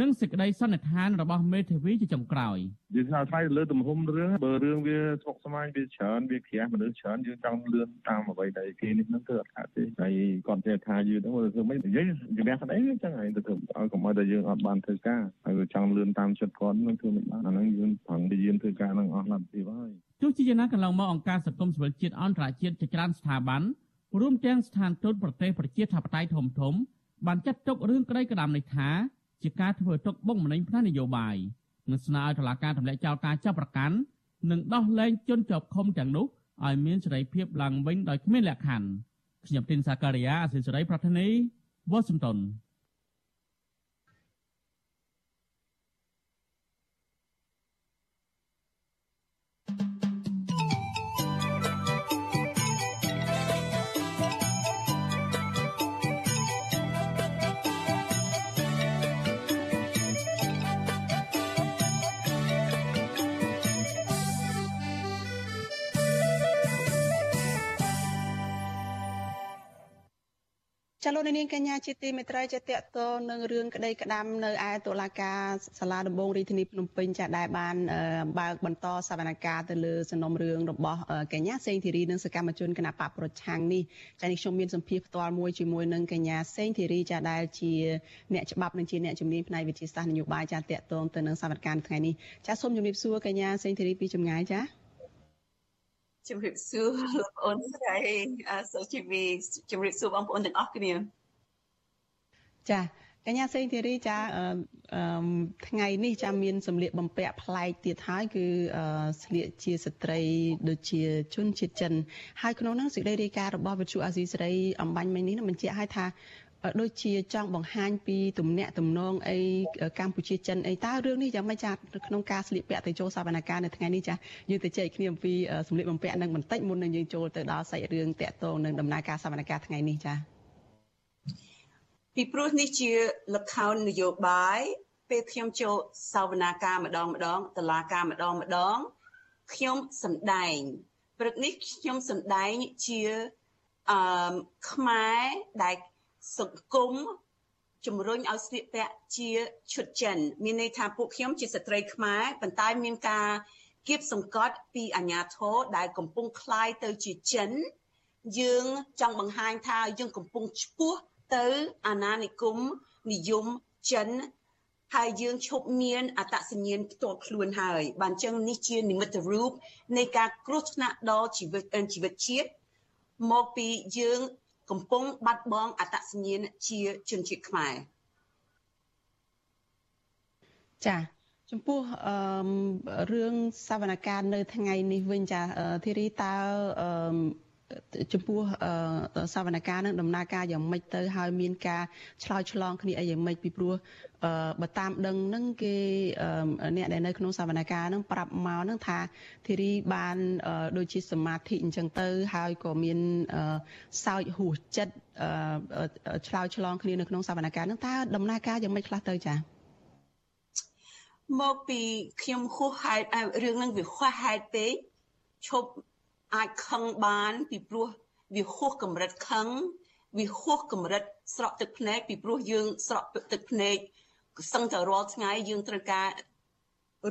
និងសេចក្តីសន្និដ្ឋានរបស់មេធាវីជាចុងក្រោយយើងថាថ្លៃលើទំហំរឿងបើរឿងវាស្មុគស្មាញវាច្រើនវាក្រាស់មនុស្សច្រើនយើងចង់លឿនតាមអ្វីដែលគេនេះហ្នឹងគឺអត់ខាតទេហើយគាត់ចេះថាយឺហ្នឹងធ្វើមិននិយាយជំនះស្ដីចឹងហើយទៅធ្វើឲ្យកុំឲ្យតែយើងអត់បានធ្វើការហើយចង់លឿនតាមចិត្តគាត់នឹងធ្វើមិនបានអាហ្នឹងយើងប្រឹងយានធ្វើការនឹងអស់លទ្ធភាពហើយទោះជាយ៉ាងណាកន្លងមកអង្គការសង្គមស៊ីវិលជាតិអន្តរជាតិជាច្រើនស្ថាប័នរួមទាំងស្ថានទូតប្រទេសប្រជាធិបតេយ្យធំធំបានចាត់ទុករឿងក្តីក្តាមនេះថា ជាការធ្វើទុកបុកម្នេញផ្នែកនយោបាយនិងស្នើឲ្យតុលាការទម្លាក់ចោលការចាប់ប្រកាន់និងដោះលែងជនជាប់ឃុំទាំងនោះឲ្យមានសេរីភាពឡើងវិញដោយគ្មានលក្ខខណ្ឌខ្ញុំទីនសាការីយ៉ាអសិលសេរីប្រធានីវ៉ាស៊ីនតោន ចលនានាងកញ្ញាជាទីមេត្រីជាតកតនឹងរឿងក្តីក្តាំនៅឯតុលាការសាលាដំបងរាជធានីភ្នំពេញចាដែលបានបើកបន្តសវនកម្មទៅលើសំណុំរឿងរបស់កញ្ញាសេងធីរីនិងសកម្មជនគណបកប្រឆាំងនេះចានេះខ្ញុំមានសម្ភារផ្ទាល់មួយជាមួយនឹងកញ្ញាសេងធីរីចាដែលជាអ្នកច្បាប់និងជាអ្នកជំនាញផ្នែកវិទ្យាសាស្ត្រនយោបាយចាតកតងទៅនឹងសវនកម្មថ្ងៃនេះចាសូមជម្រាបសួរកញ្ញាសេងធីរីពីចម្ងាយចា ជំរាបសួរលោកអូនស្រីសូជីវីជំរាបសួរបងប្អូនទាំងអស់គ្នាចាកញ្ញាសេងធីរីចាថ្ងៃនេះចាមានសម្លៀកបំពាក់ប្លែកទៀតហើយគឺស្លៀកជាស្ត្រីដូចជាជនជាតិចិនហើយក្នុងនោះសេចក្តីរាយការណ៍របស់វិទ្យុអាស៊ីសេរីអំបញ្ញមិញនេះបញ្ជាក់ឲ្យថា ដូចជាចង់បង្ហាញពីទំនាក់ទំនងអីកម្ពុជាចិនអីតើរឿងនេះយ៉ាងម៉េចចាក្នុងការស្លៀកពាក់ទៅចូលសវនកម្មនៅថ្ងៃនេះចាយើងទៅជែកគ្នាអំពីសម្លៀកបំពាក់នឹងបន្តិចមុននឹងយើងចូលទៅដល់សាច់រឿងតាក់ទងនឹងដំណើរការសវនកម្មថ្ងៃនេះចាពីព្រោះនេះជាលខោននយោបាយពេលខ្ញុំចូលសវនាការម្ដងម្ដងតឡាការម្ដងម្ដងខ្ញុំសម្ដែងព្រឹកនេះខ្ញុំសម្ដែងជាអឺខ្មែរដែល សង្គមជំរុញឲ្យស្លៀកពាក់ជាឈុតចិន មានន័យថាពួកខ្ញុំជាស្ត្រីខ្មែរប៉ុន្តែមានការ គៀបសង្កត់ពីអាញាធរដែលកំពុងคลายទៅជាចិន យើងចង់បង្ហាញថាយើងកំពុងឈ្មោះទៅអាណានិគមនិយមចិនហើយយើងឈប់មានអត្តសញ្ញាណផ្ទាល់ខ្លួនហើយ បានចឹងនេះជានិមិត្តរូបនៃការគ្រោះថ្នាក់ដល់ជីវិតជីវិតជាតិមកពីយើង កំពុងបាត់បង់អត្តសញ្ញាណជាជនជាតិខ្មែរចាចំពោះអឺរឿងសវនកម្មនៅថ្ងៃនេះវិញចាធីរីតើអឺ ចំពោះសវនកម្មនឹងដំណើរការយ៉ាងម៉េចទៅហើយមានការឆ្លើយឆ្លងគ្នាអីយ៉ាងម៉េចពីព្រោះបើតាមដឹងនឹងគេអ្នកដែលនៅក្នុងសវនកម្មនឹងប្រាប់មកនឹងថាធីរីបានដូចជាសមាធិអញ្ចឹងទៅ ហើយក៏មានសោចហួសចិត្តឆ្លើយឆ្លងគ្នានៅក្នុងសវនកម្មនឹងតើដំណើរការយ៉ាងម៉េចខ្លះទៅចា៎មកពីខ្ញុំហួសហេតុរឿងនឹងវាហួសហេតុពេកឈប់ អាចខឹងបានពីព្រោះវាហួសកម្រិតខឹងវាហួសកម្រិតស្រក់ទឹកភ្នែកពីព្រោះយើងស្រក់ទឹកភ្នែកសឹងតែរាល់ថ្ងៃយើងត្រូវការ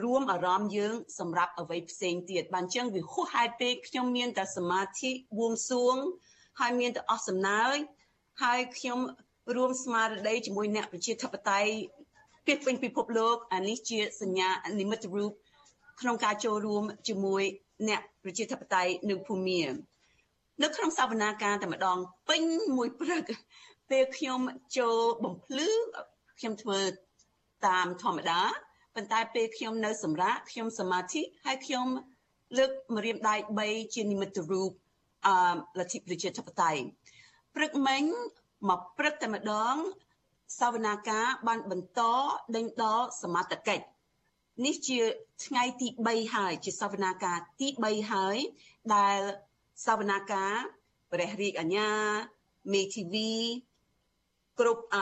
រួមអារម្មណ៍យើងសម្រាប់អ្វីផ្សេងទៀតបានចឹងវាហួសហេតុពេកខ្ញុំមានតែសមាធិបួងសួងហើយមានតែអស់សំណើចហើយខ្ញុំរួមស្មារតីជាមួយអ្នកប្រជាធិបតេយ្យពីពេញពិភពលោកអានេះជាសញ្ញានិមិត្តរូបក្នុងការចូលរួមជាមួយ អ្នកប្រជាធិបតេយ្យនៅភូមានៅក្នុងសវនាការតែម្ដងពេញមួយព្រឹកពេលខ្ញុំចូលបំភ្លឺខ្ញុំធ្វើតាមធម្មតាប៉ុន្តែពេលខ្ញុំនៅសម្រាប់ខ្ញុំសមាធិហើយខ្ញុំលើកម្រាមដៃ3ជានិមិត្តរូបអឺលទ្ធិប្រជាធិបតេយ្យព្រឹកមិញមកព្រឹកតែម្ដងសវនាការបានបន្តដេញដល់សមត្ថកិច្ច នេះជាថ្ងៃទី3ហើយជាសវនាការទី3ហើយដែលសវនាការព្រះរាជអាជ្ញាមេធាវីគ្រប់អ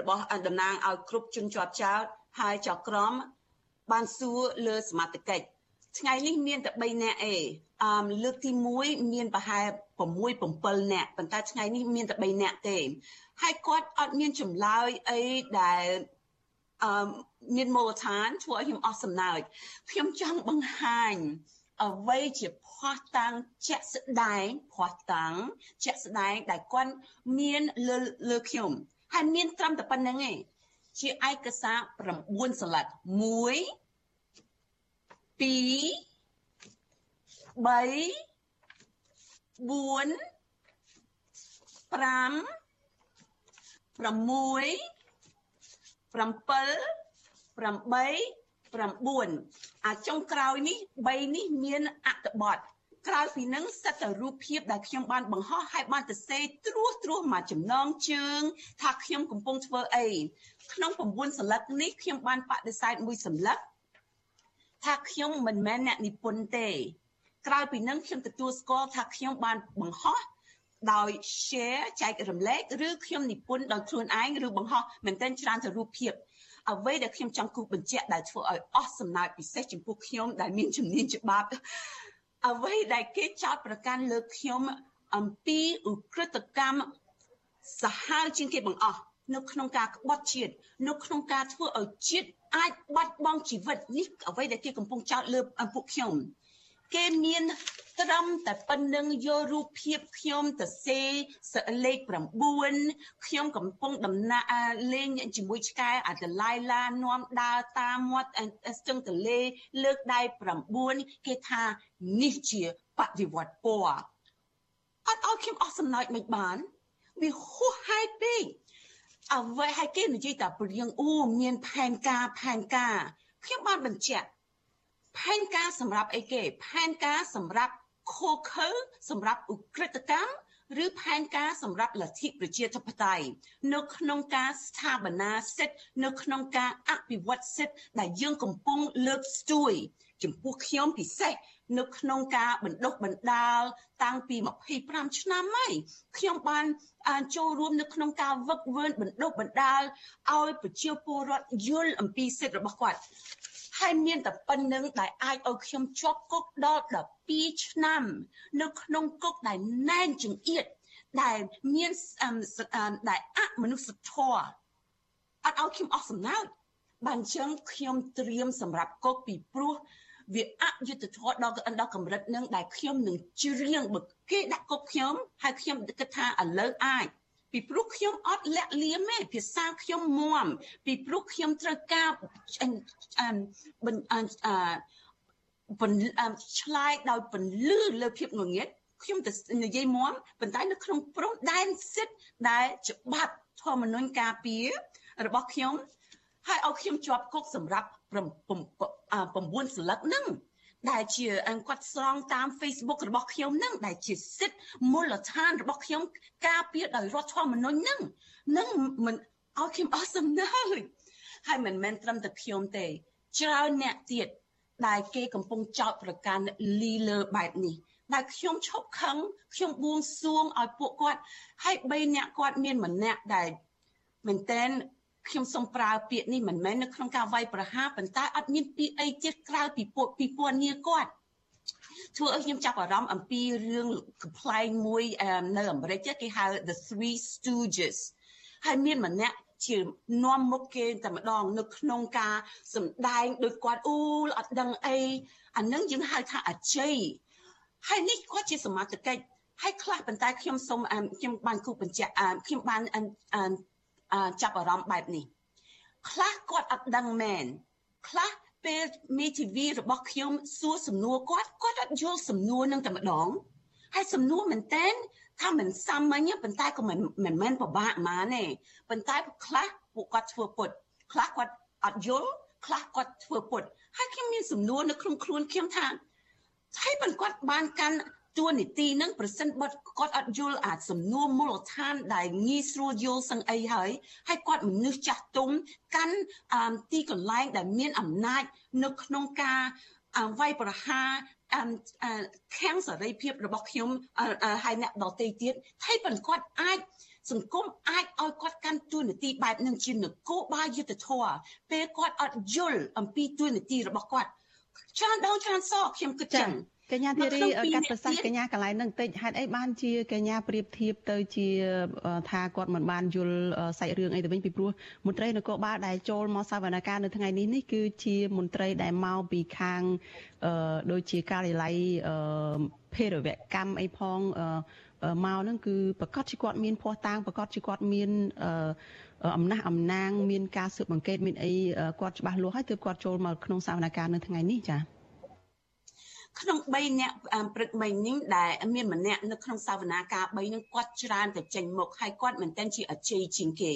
របស់តំណាងឲ្យគ្រប់ជនជាប់ចោតហើយចៅក្រមបានសួរលើសមត្ថកិច្ចថ្ងៃនេះមានតែ3នាក់ឯងអមលើកទី1មានប្រហែល6 7នាក់ប៉ុន្តែថ្ងៃនេះមានតែ3នាក់ទេហើយគាត់អត់មានចម្លើយអីដែលអឺមា នមូលដ្ឋានធ្វើឲ្យខ្ញុំអស់សំណើចខ្ញុំចង់បង្ហាញអ្វីជាភ័ស្តុតាងជាក់ស្ដែងភ័ស្តុតាងជាក់ស្ដែងដែលគាត់មានលើលើខ្ញុំហើយមានត្រឹមតែប៉ុណ្្នឹងឯងជាឯកសារ9សន្លឹក1 2 3 4 5 6 7 8 9អាចុងក្រោយនេះ3នេះមានអត្ថបទក្រៅពីនឹងសិតតែរូបភាពដែលខ្ញុំបានបង្ហោះឲ្យបានទៅសេត្រួសត្រួសមកចំណងជើង ថាខ្ញុំកំពុងធ្វើអីក្នុង9សន្លឹកនេះខ្ញុំបានបដិសេធមួយសន្លឹកថាខ្ញុំមិនមែនអ្នកនិពន្ធទេ ក្រៅពីនឹងខ្ញុំទទួលស្គាល់ថាខ្ញុំបានបង្ហោះដោយ share ចែករំលែកឬខ្ញុំនិពន្ធដោយខ្លួនឯងឬបង្ហោះមែនទែនច្រើនទៅរូបភាព អ្វីដែលខ្ញុំចង់គូបញ្ជាក់ដែលធ្វើឲ្យអស់សំណើចពិសេសចំពោះខ្ញុំដែលមានជំនាញច្បាប់អ្វីដែលគេចោទប្រកាន់លើខ្ញុំអំពីឧក្រិដ្ឋកម្មសាហាវជាងគេបង្អស់នៅក្នុងការក្បត់ជាតិនៅក្នុងការធ្វើឲ្យជាតិអាចបាត់បង់ជីវិតនេះអ្វីដែលគេកំពុងចោទលើពួកខ្ញុំ គេមានត្រឹមតែប៉ុណ្្នឹងយករូបភាពខ្ញុំទៅសេលេខ9ខ្ញុំកំពុងដំណាក់លេងជាមួយឆ្កែអាដឡៃឡានាំដើរតាមមាត់ស្ទឹងទលេ លើកដៃ9គេថានេះជាបដិវត្តពណ៌អត់ឲ្យខ្ញុំអស់សំណើចមិនបានវាហួសហេតុពេកអ្វីឲ្យគេនិយាយតែព្រៀងអូមានផែនការផែនការខ្ញុំបានបញ្ជាក់ ផែនការសម្រាប់អីគេផែនការសម្រាប់ខូខើសម្រាប់ឧក្រិដ្ឋកម្មឬផែនការសម្រាប់លទ្ធិប្រជាធិបតេយ្យនៅក្នុងការស្ថាបនាសិទ្ធិនៅក្នុងការអភិវឌ្ឍសិទ្ធិដែលយើងកំពុងលើកស្ទួយចំពោះខ្ញុំពិសេសនៅក្នុងការបណ្ដុះបណ្ដាលតាំងពី25ឆ្នាំហើយខ្ញុំបានចូលរួមនៅក្នុងការវឹកវើបណ្ដុះបណ្ដាលឲ្យប្រជាពលរដ្ឋយល់អំពីសិទ្ធិរបស់គាត់ ហើយមានតែប៉ុណ្្នឹងដែលអាចឲ្យខ្ញុំជាប់គុកដល់12ឆ្នាំ នៅក្នុងគុកដែលណែនចង្អៀតដែលមានដែលអមនុស្សធម៌អត់ឲ្យខ្ញុំអស់សំណើចបានអញ្ចឹងខ្ញុំត្រៀមសម្រាប់គុកពីព្រោះវាអយុត្តិធម៌ដល់ដល់កម្រិតនឹងដែលខ្ញុំនឹងជ្រៀងបើគេដាក់គុកខ្ញុំហើយខ្ញុំគិតថាឥឡូវអាច ពីព្រោះខ្ញុំអត់លាក់លៀមទេភាសាខ្ញុំមមពីព្រោះខ្ញុំត្រូវការអឺឆ្លើយដោយពន្លឺលើភាពងងឹតខ្ញុំទៅនិយាយមមប៉ុន្តែនៅក្នុងព្រំដែនសិទ្ធដែលច្បាប់ធម្មនុញ្ញការពាររបស់ខ្ញុំហើយឲ្យខ្ញុំជាប់គុកសម្រាប់9ស្លឹកហ្នឹង ដែលជាគាត់ស្រង់តាម Facebook របស់ខ្ញុំនឹងដែលជាសិទ្ធិមូលដ្ឋានរបស់ខ្ញុំការពារដោយរដ្ឋធម្មនុញ្ញនឹងនឹងមិនឲ្យខ្ញុំអស់សំណើហើយមិនមែនត្រឹមតែខ្ញុំទេច្រើនអ្នកទៀតដែលគេកំពុងចោទប្រកាន់លីលើបែបនេះដែលខ្ញុំឈប់ខឹងខ្ញុំបួងសួងឲ្យពួកគាត់ហើយ3អ្នកគាត់មានម្នាក់ដែលមែនតែន ខ្ញុំសូមប្រើពាក្យនេះមិនមែននៅក្នុងការវាយប្រហារប៉ុន្តែអត់មានពាក្យអីទៀតក្រៅពីពួកពីពណ៌នាគាត់ធ្វើឲ្យខ្ញុំចាប់អារម្មណ៍អំពីរឿងកំ pl ែងមួយនៅអាមេរិកគេហៅ The Three Stooges ហើយមានម្នាក់ជានាំមុខគេតែម្ដងនៅក្នុងការសម្ដែងដោយគាត់អូលអត់ដឹងអីអានឹងយើងហៅថាអជ័យហើយនេះគាត់ជាសមាជិកហើយខ្លះប៉ុន្តែខ្ញុំសូមខ្ញុំបានគូបញ្ជាក់ខ្ញុំបាន ចាប់អារម្មណ៍បែបនេះខ្លះគាត់អត់ដឹងមែនខ្លះពេលមេធាវីរបស់ខ្ញុំសួរសំណួរគាត់គាត់អត់យល់សំណួរនឹងតែម្ដងហើយសំណួរមែនតើថាមិនសាមញ្ញប៉ុន្តែក៏មិនមិនមែនពិបាកហ្មងទេប៉ុន្តែខ្លះពួកគាត់ធ្វើពុតខ្លះគាត់អត់យល់ខ្លះគាត់ធ្វើពុតហើយខ្ញុំមានសំណួរនៅក្នុងខ្លួនខ្ញុំថាហើយប៉ុន្តែគាត់បានកាន់ តួនាទីនឹងប្រសិនបើគាត់អត់យល់អាចសំណួរមូលដ្ឋានដែលងាយស្រួលយល់សឹងអីហើយហើយគាត់មនុស្សចាស់ទុំកាន់ទីកន្លែងដែលមានអំណាចនៅក្នុងការវាយប្រហារខាំងសេរីភាពរបស់ខ្ញុំហើយអ្នកដទៃទៀតហើយប៉ុន្តែគាត់អាចសង្គមអាចឲ្យគាត់កាន់ទួនាទីបែបនឹងជានគរបាលយុទ្ធធរពេលគាត់អត់យល់អំពីទួនាទីរបស់គាត់ច្រើនដងច្រើនសខ្ញុំគិតចឹង កញ្ញាធីរីកាត់ប្រសាសន៍កញ្ញាកន្លែងហ្នឹងតិចហេតុអីបានជាកញ្ញាប្រៀបធៀបទៅជាថាគាត់មិនបានយល់សាច់រឿងអីទៅវិញពីព្រោះមន្ត្រីនគរបាលដែលចូលមកសវនកម្មនៅថ្ងៃនេះនេះគឺជាមន្ត្រីដែលមកពីខាងដូចជាការិយាល័យភេរវកម្មអីផងមកហ្នឹងគឺប្រកាសជាគាត់មានភ័ស្តុតាងប្រកាសជាគាត់មានអំណះអំណាងមានការស៊ើបអង្កេតមានអីគាត់ច្បាស់លាស់ហើយទើបគាត់ចូលមកក្នុងសវនកម្មនៅថ្ងៃនេះចា៎ ក្នុង3អ្នកព្រឹកមិញនេះដែលមានម្នាក់នៅក្នុងសាវនាការ3នឹងគាត់ច្រើនតែចេញមុខហើយគាត់មិនតែជាអជ័យជាងគេ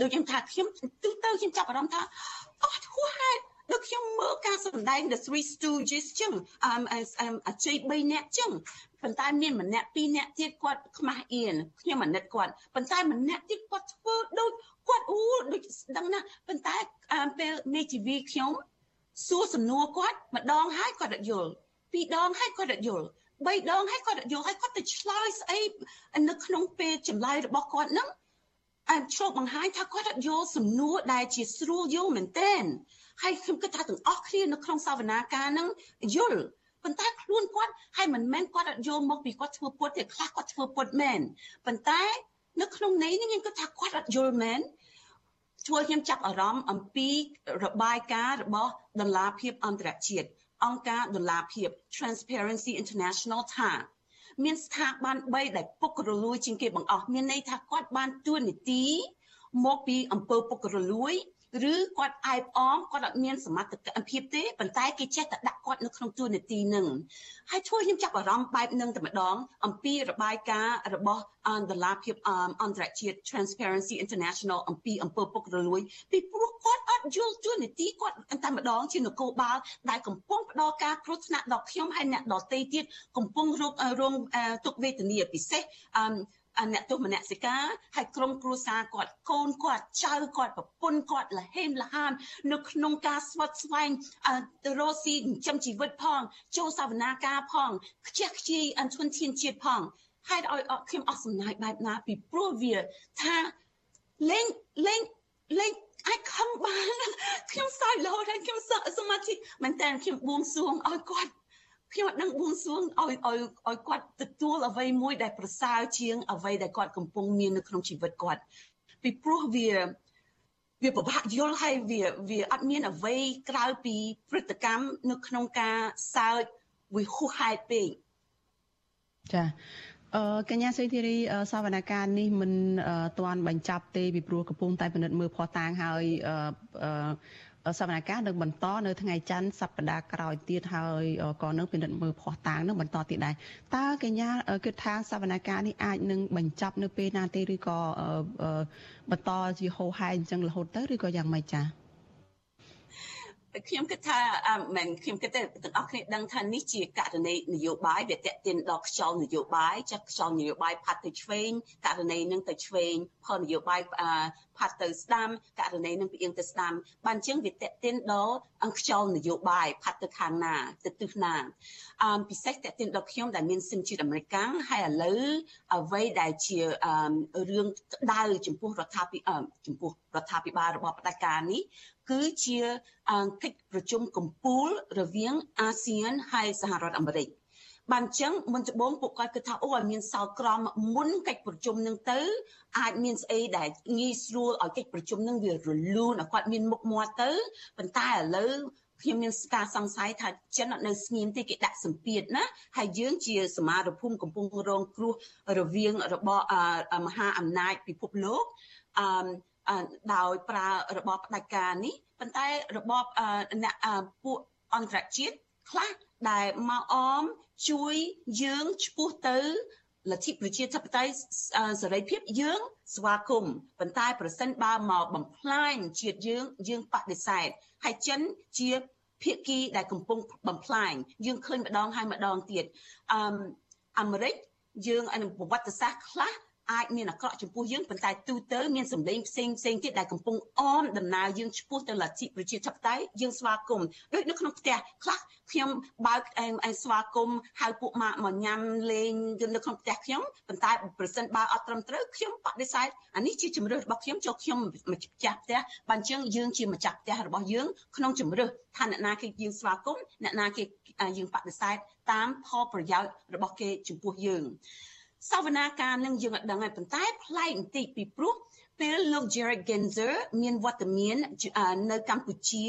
ដូចខ្ញុំថាខ្ញុំទូទៅខ្ញុំចាប់អារម្មណ៍ថាអត់ហួសហេតុដូចខ្ញុំមើលការសម្ដែង The Three Stooges ចឹងអឺអជ័យ3នាក់ចឹងប៉ុន្តែមានម្នាក់ពីរនាក់ទៀតគាត់ខ្មាស់អៀនខ្ញុំអាណិតគាត់ប៉ុន្តែម្នាក់ទៀតគាត់ធ្វើដូចគាត់អូដូចដឹងណាប៉ុន្តែពេលមេជីវីខ្ញុំ សួរសំណួរគាត់ម្ដងហើយគាត់អត់យល់ពីរដងហើយគាត់អត់យល់បីដងហើយគាត់អត់យល់ហើយគាត់ទៅឆ្លើយស្អីនៅក្នុងពេលចម្លើយរបស់គាត់ហ្នឹងអើឆ្លុះបង្ហាញថាគាត់អត់យល់សំណួរដែលជាស្រួលយល់មែនតែនហើយខ្ញុំគិតថាទាំងអស់គ្នានៅក្នុងសវនាការហ្នឹងយល់ប៉ុន្តែខ្លួនគាត់ហើយមិនមែនគាត់អត់យល់មកពីគាត់ធ្វើពុតទេខ្លះគាត់ធ្វើពុតមែនប៉ុន្តែនៅក្នុងន័យនេះខ្ញុំគិតថាគាត់អត់យល់មែន ធ្វើខ្ញុំចាប់អារម្មណ៍អំពីរបាយការណ៍របស់ដុល្លារភាពអន្តរជាតិអង្គការដុល្លារភាព Transparency International ថាមានស្ថាប័ន3ដែលពុករលួយជាងគេបង្អស់មានន័យថាគាត់បានទួនាទីមកពីអង្គើពុករលួយ ឬគាត់អែបអមគាត់អត់មានសមត្ថភាពទេប៉ុន្តែគេចេះតែដាក់គាត់នៅក្នុងទួលនីតិនឹងហើយធ្វើខ្ញុំចាប់អារម្មណ៍បែបនឹងតែម្ដង អំពីរបាយការណ៍របស់អន្តរភាពអន្តរជាតិ Transparency International អំពីអំពើពុករលួយពីព្រោះគាត់អត់យល់ទួលនីតិគាត់តែម្ដងជានគរបាលដែលកំពុងផ្ដល់ការគ្រោះថ្នាក់ដល់ខ្ញុំហើយអ្នកដទៃទៀតកំពុងរងរងទុកវេទនាពិសេស អ្នកទោសមនសិការហើយក្រុមគ្រួសារគាត់កូនគាត់ចៅគាត់ប្រពន្ធគាត់លហេមលហាននៅក្នុងការស្វត់ស្វែងទៅរកស៊ីចិញ្ចឹមជីវិតផងចូលសវនាការផងខ្ជះខ្ជាយអន្តរធានជាតិផងហើយឲ្យខ្ញុំអស់សំណាយបែបណាពីព្រោះវាថាលេងលេងលេងអាចខំបានខ្ញុំសើចរហូតហើយខ្ញុំសមាធិមែនតើខ្ញុំបួងសួងឲ្យគាត់ ខ្ញុំអត់ដឹងបួងសួងឲ្យឲ្យឲ្យគាត់ទទួលអ្វីមួយដែលប្រសើរជាងអ្វីដែលគាត់កំពុងមាននៅក្នុងជីវិតគាត់ពីព្រោះវាវាពិបាកយល់ហើយវាវាអត់មានអ្វីក្រៅពីព្រឹត្តិកម្មនៅក្នុងការសើចវាហួសហេតុពេកចាអឺកញ្ញាសេធីរីសវនកម្មនេះមិនទាន់បញ្ចប់ទេពីព្រោះកំពុងតែពិនិត្យមើលភ័ស្តុតាងហើយអឺ សវនកម្មនឹងបន្តនៅថ្ងៃច័ន្ទសប្តាហ៍ក្រោយទៀតហើយក៏នឹងពិនិត្យមើលភ័ស្តុតាងនឹងបន្តទៀតដែរតើកញ្ញាគិតថាសវនកម្មនេះអាចនឹងបញ្ចប់នៅពេលណាទេឬក៏បន្តជាហោហែអញ្ចឹងរហូតទៅឬក៏យ៉ាងម៉េចចា៎ ខ្ញុំគិតថាមិនខ្ញុំគិតថាទាំងអស់គ្នាដឹងថានេះជាករណីនយោបាយវាតេតិនដល់ខ្យល់នយោបាយចាស់ខ្យល់នយោបាយផាត់ទៅឆ្វេងករណីនឹងទៅឆ្វេងផលនយោបាយផាត់ទៅស្ដាំករណីនឹងផ្អៀងទៅស្ដាំបានអញ្ចឹងវាតេតិនដល់អង្គខ្យល់នយោបាយផាត់ទៅខាងណាទៅទិសណាអឺពិសេសតេតិនដល់ខ្ញុំដែលមានសិនជាតិអាមេរិកហើយឥឡូវអ្វីដែលជារឿងក្តៅចំពោះរដ្ឋាភិបាលចំពោះរដ្ឋាភិបាលរបស់ផ្ដាច់ការនេះ គឺជាកិច្ចប្រជុំកំពូលរវាងអាស៊ានហើយសហរដ្ឋអាមេរិកបានចឹងមុនដំបូងពួកគាត់គិតថាអូឲ្យមានសោក្រមមុនកិច្ចប្រជុំនឹងទៅអាចមានស្អីដែលងាយស្រួលឲ្យកិច្ចប្រជុំនឹងវារលូនឲ្យគាត់មានមុខមាត់ទៅប៉ុន្តែឥឡូវខ្ញុំមានការសង្ស័យថាចិនអត់នៅស្ងៀមទេគេដាក់សម្ពាធណាហើយយើងជាសមាជភូមិកំពុងរងគ្រោះរវាងរបបមហាអំណាចពិភពលោកអឺ ដោយប្រើរបបផ្ដាច់ការនេះប៉ុន្តែរបបអ្នកពួកអន្តរជាតិខ្លះដែលមកអមជួយយើងឈ្មោះទៅលទ្ធិប្រជាធិបតេយ្យសេរីភាពយើងស្វាគមន៍ប៉ុន្តែប្រសិនបើមកបំផ្លាញជាតិយើងយើងបដិសេធហើយចិនជាភាគីដែលកំពុងបំផ្លាញយើងឃើញម្ដងហើយម្ដងទៀតអឺអាមេរិកយើងប្រវត្តិសាស្ត្រខ្លះ អាចមានអាក្រក់ចំពោះយើងប៉ុន្តែទូទៅមានសម្លេងផ្សេងផ្សេងទៀតដែលកំពុងអមដំណើរយើងឆ្ពោះទៅលទ្ធិប្រជាធិបតេយ្យយើងស្វាគមន៍ដូចនៅក្នុងផ្ទះខ្លះខ្ញុំបើកអេស្វាគមន៍ហៅពួកម៉ាក់មកញ៉ាំលេងនៅក្នុងផ្ទះខ្ញុំប៉ុន្តែប្រសិនបើអត់ត្រឹមត្រូវខ្ញុំបដិសេធអានេះជាជំរឿរបស់ខ្ញុំចូលខ្ញុំម្ចាស់ផ្ទះបានជាងយើងជាម្ចាស់ផ្ទះរបស់យើងក្នុងជំរឿថាអ្នកណាគេយើងស្វាគមន៍អ្នកណាគេយើងបដិសេធតាមផលប្រយោជន៍របស់គេចំពោះយើង សវនាការនឹងយើងអត់ដឹងហើយប៉ុន្តែប្លែកបន្តិចពីព្រោះពេលលោក Jared Genzer មានវត្តមាននៅកម្ពុជា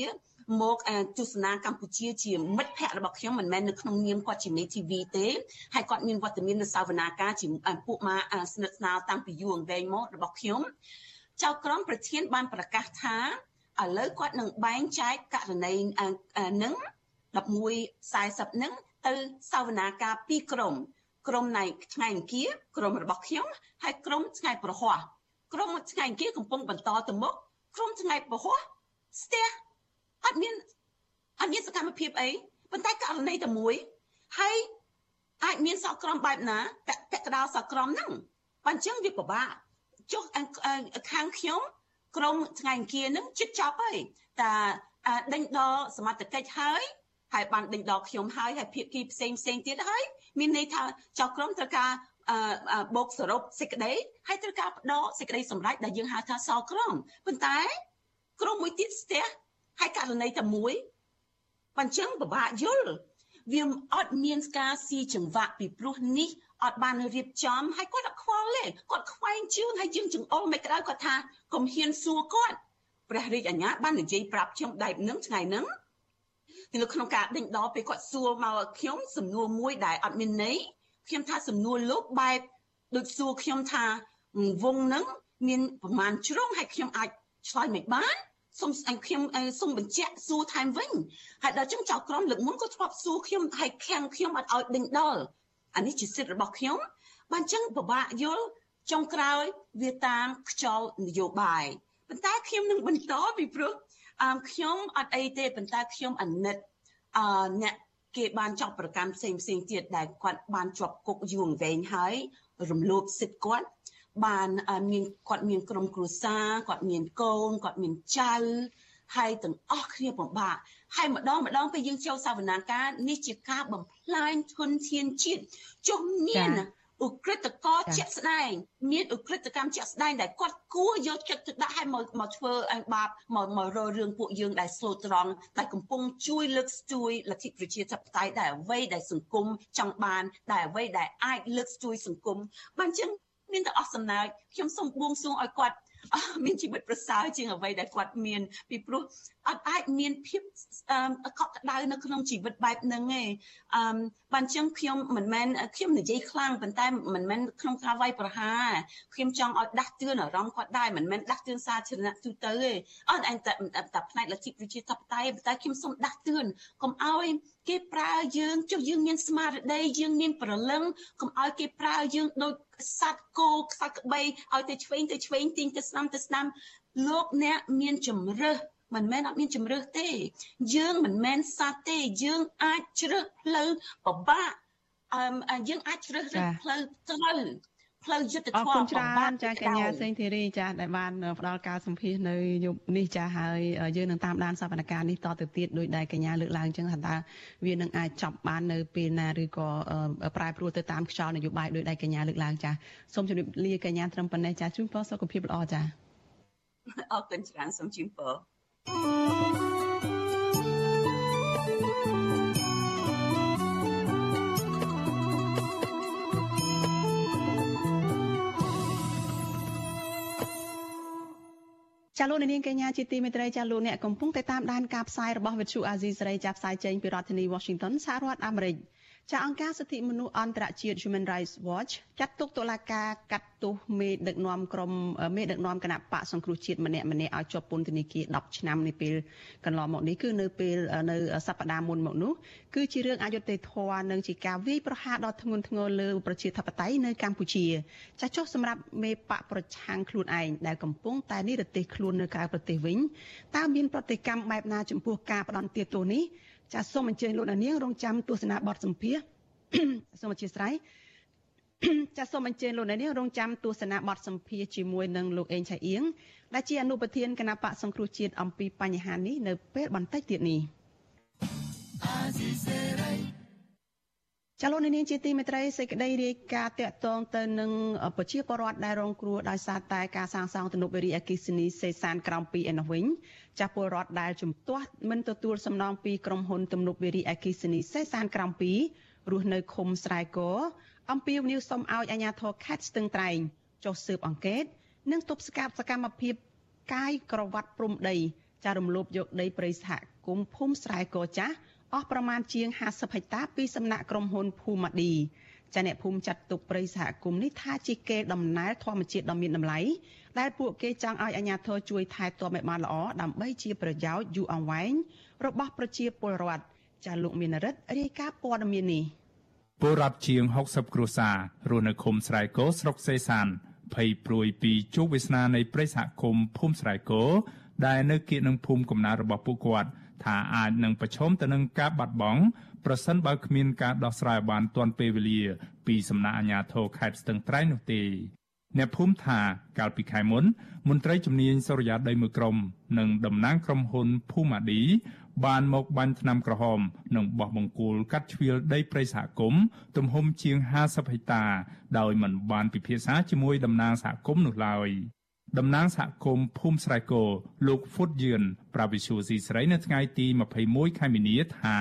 មកទស្សនាកម្ពុជាជាមិត្តភ័ក្តិរបស់ខ្ញុំមិនមែននៅក្នុងនាមគាត់ជាមេ TV ទេហើយគាត់មានវត្តមាននៅសាវនាការជាពួកម៉ាស្និទ្ធស្នាលតាំងពីយូរអង្វែងមករបស់ខ្ញុំចៅក្រមប្រធានបានប្រកាសថាឥឡូវគាត់នឹងបែងចែកករណីនឹង1140នឹងទៅសាវនាការពីរក្រុម ក្រុមនៃថ្ងៃអង្គារក្រុមរបស់ខ្ញុំហើយក្រុមថ្ងៃប្រហ័សក្រុមថ្ងៃអង្គារកំពុងបន្តទៅមុខក្រុមថ្ងៃប្រហ័សស្ទះអត់មានអត់មានសកម្មភាពអីប៉ុន្តែករណីតែមួយហើយអាចមានសក្រមបែបណាពាក់កដោសក្រមហ្នឹងបើអញ្ចឹងវាពិបាកចុះខាងខ្ញុំក្រុមថ្ងៃអង្គារហ្នឹងជិតចប់ហើយតែដេញដល់សមត្ថកិច្ចហើយ ហើយបានដេញដល់ខ្ញុំហើយហើយភាគីផ្សេងផ្សេងទៀតហើយមានន័យថាចៅក្រមត្រូវការបូកសរុបសេចក្តីហើយត្រូវការបដកសេចក្តីសម្រេចដែលយើងហៅថាសក្រមប៉ុន្តែក្រុមមួយទៀតស្ទះហើយករណីតែមួយបញ្ចឹងពិបាកយល់វាអត់មានការស៊ីចង្វាក់ពីព្រោះនេះអត់បានរៀបចំហើយគាត់អត់ខ្វល់ទេគាត់ខ្វែងជឿនហើយយើងចង្អុលមិនក្រៅគាត់ថាកុំហ៊ានសួរគាត់ព្រះរាជអាជ្ញាបាននិយាយប្រាប់ខ្ញុំដែបនឹងថ្ងៃហ្នឹង នៅក្នុងការដេញដោលពេលគាត់សួរមកខ្ញុំសំណួរមួយដែលអត់មានន័យខ្ញុំថាសំណួរលោកបែបដូចសួរខ្ញុំថាវងហ្នឹងមានប្រមាណជ្រុងហើយខ្ញុំអាចឆ្លើយមិនបានសូមអញខ្ញុំសូមបញ្ជាក់សួរថែមវិញហើយដល់ចឹងចៅក្រមលើកមុនក៏ធ្លាប់សួរខ្ញុំហើយខាំងខ្ញុំអត់ឲ្យដេញដោលអានេះជាសិទ្ធិរបស់ខ្ញុំបានចឹងពិបាកយល់ចុងក្រោយវាតាមខ្យល់នយោបាយប៉ុន្តែខ្ញុំនឹងបន្តពីព្រោះ អឺខ្ញុំអត់អីទេប៉ុន្តែខ្ញុំអាណិតអឺអ្នកគេបានចោទប្រកាន់ផ្សេងផ្សេងទៀតដែលគាត់បានជាប់គុកយូរអង្វែងហើយរំលោភសិទ្ធិគាត់បានមានគាត់មានក្រុមគ្រួសារគាត់មានកូនគាត់មានចៅហើយទាំងអស់គ្នាពិបាកហើយម្ដងម្ដងពេលយើងចូលសវនាការនេះជាការបំផ្លាញធនធានជាតិចុះមាន ឧក្រិដ្ឋករជាក់ស្ដែងមានឧក្រិដ្ឋកម្មជាក់ស្ដែងដែលគាត់គួរយកចិត្តទុកដាក់ឲ្យមកមកធ្វើឲ្យបាបមកម្ករករឿងពួកយើងដែលស្លូតត្រង់ដែលកំពុងជួយលើកស្ទួយលទ្ធិប្រជាធិបតេយ្យដែលអ្វីដែលសង្គមចង់បានដែលអ្វីដែលអាចលើកស្ទួយសង្គមបានចឹងមានតែអស់សំណើចខ្ញុំសូមបួងសួងឲ្យគាត់ មានជីវិតប្រសើរជាងអ្វីដែលគាត់មានពីព្រោះអត់អាចមានភាពកក់ក្ដៅនៅក្នុងជីវិតបែបហ្នឹងទេអឺបានចឹងខ្ញុំមិនមែនខ្ញុំនិយាយខ្លាំងប៉ុន្តែមិនមែនក្នុងការវាយប្រហារខ្ញុំចង់ឲ្យដាស់តឿនអារម្មណ៍គាត់ដែរមិនមែនដាស់តឿនសាធារណៈទូទៅទេអត់តែតែផ្នែកលទ្ធិប្រជាធិបតេយ្យប៉ុន្តែខ្ញុំសូមដាស់តឿនកុំឲ្យគេប្រើយើងចុះយើងមានស្មារតីយើងមានប្រលឹងកុំឲ្យគេប្រើយើងដូច សត្វគោខ្សត់ក្បីឲ្យទៅឆ្វេងទៅឆ្វេងទីងទៅស្ដាំទៅស្ដាំលោកអ្នកមានជំរើសមិនមែនអត់មានជំរើសទេ យើងមិនមែនសត្វទេយើងអាចជ្រើសផ្លូវពិបាកអឺយើងអាចជ្រើសរើសផ្លូវត្រូវ ផ្លូវយុទ្ធធម៌អរគុណច្រើនចាកញ្ញាសេងធីរីចាដែលបានផ្ដល់ការសម្ភាសនៅយប់នេះចាហើយយើងនឹងតាមដានសវនកម្មនេះតទៅទៀតដោយដែលកញ្ញាលើកឡើងអញ្ចឹងថាតើវានឹងអាចចប់បាននៅពេលណាឬក៏ប្រែប្រួលទៅតាមខ្យល់នយោបាយដោយដែលកញ្ញាលើកឡើងចាសូមជម្រាបលាកញ្ញាត្រឹមប៉ុណ្ណេះចាជូនពរសុខភាពល្អចាអរគុណច្រើនសូមជូនពរ ចាលោកនាងកញ្ញាជាទីមេត្រីចាលោកអ្នកកំពុងតែតាមដានការផ្សាយរបស់វិទ្យុអាស៊ីសេរីចាប់ផ្សាយចេញពីរដ្ឋធានី Washington សហរដ្ឋអាមេរិក ចាអង្គការសិទ្ធិមនុស្សអន្តរជាតិ Human Rights Watch ចាត់ទុកតុលាការកាត់ទោសមេដឹកនាំក្រុមមេដឹកនាំគណៈបកសង្គ្រោះជាតិម្នាក់ម្នាក់ឲ្យជាប់ពន្ធនាគារ10ឆ្នាំនាពេលកន្លងមកនេះគឺនៅពេលនៅសប្តាហ៍មុនមកនោះគឺជារឿងអយុត្តិធម៌និងជាការវាយប្រហារដ៏ធ្ងន់ធ្ងរលើប្រជាធិបតេយ្យនៅកម្ពុជាចាស់ចុះសម្រាប់មេបកប្រឆាំងខ្លួនឯងដែលកំពុងតែនិរទេសខ្លួននៅក្រៅប្រទេសវិញតើមានប្រតិកម្មបែបណាចំពោះការផ្ដន់ទាទោសនេះ ចាសសូមអញ្ជើញលោកនាងរងចាំទស្សនាបទសម្ភាសសូមអធិស្ឋានចាសសូមអញ្ជើញលោកនាងរងចាំទស្សនាបទសម្ភាសជាមួយនឹងលោកអេងឆៃអៀងដែលជាអនុប្រធានគណៈបកសង្គ្រោះជាតិអំពីបញ្ហានេះនៅពេលបន្តិចទៀតនេះ ចលនានាងជាទីមេត្រីសេចក្តីរាយការណ៍តាក់ទងទៅនឹងប្រជាពលរដ្ឋដែលរងគ្រោះដោយសារតែការសាងសង់ទំនប់វារីអគ្គិសនីសេសានក្រោម2ឯនោះវិញចាស់ពលរដ្ឋដែលជំទាស់មិនទទួលសំណងពីក្រុមហ៊ុនទំនប់វារីអគ្គិសនីសេសានក្រោម2រស់នៅឃុំស្រែកអំពាវនាវសុំឲ្យអាជ្ញាធរខេត្តស្ទឹងត្រែងចុះស៊ើបអង្កេត និងទប់ស្កាត់សកម្មភាពកាយក្រវ៉ាត់ព្រំដីចារំលោភយកដីព្រៃសហគមន៍ភូមិស្រែកចាស់ អស់ប្រមាណជាង50ហិកតាពីសំណាក់ក្រុមហ៊ុនភូម៉ាឌីចាអ្នកភូមិចាត់ទុកព្រៃសហគមន៍នេះថាជាកេរដំណែលធម្មជាតិដ៏មានតម្លៃដែលពួកគេចង់ឲ្យអាជ្ញាធរជួយថែទាំឲ្យបានល្អដើម្បីជាប្រយោជន៍យូរអង្វែងរបស់ប្រជាពលរដ្ឋចាលោកមានរិទ្ធរាយការណ៍ព័ត៌មាននេះពលរដ្ឋជាង60គ្រួសាររស់នៅឃុំស្រែកោស្រុកសេសានភ័យព្រួយពីជោគវាសនានៃព្រៃសហគមន៍ភូមិស្រែកោដែលនៅគៀកនឹងភូមិកំណើតរបស់ពួកគាត់ ថាអាចនឹងប្រឈមទៅនឹងការបាត់បង់ប្រសិនបើគ្មានការដោះស្រាយបានទាន់ពេលវេលា ពីសំណាក់អាជ្ញាធរខេត្តស្ទឹងត្រែងនោះទេអ្នកភូមិថាកាលពីខែមុនមន្ត្រីជំនាញសុរិយាដីមួយក្រុមនិងតំណាងក្រុមហ៊ុនភូម៉ាឌីបានមកបាញ់ថ្នាំក្រហមនិងបោះបង្គោលកាត់ជ្រៀលដីព្រៃសហគមន៍ទំហំជាង50ហិកតា ដោយមិនបានពិភាក្សាជាមួយតំណាងសហគមន៍នោះឡើយ តំណាងសហគមន៍ភូមិស្រែកោលោកហ្វុតយឿនប្រាវិសុយស៊ីស្រីនៅថ្ងៃទី21ខែមីនាថា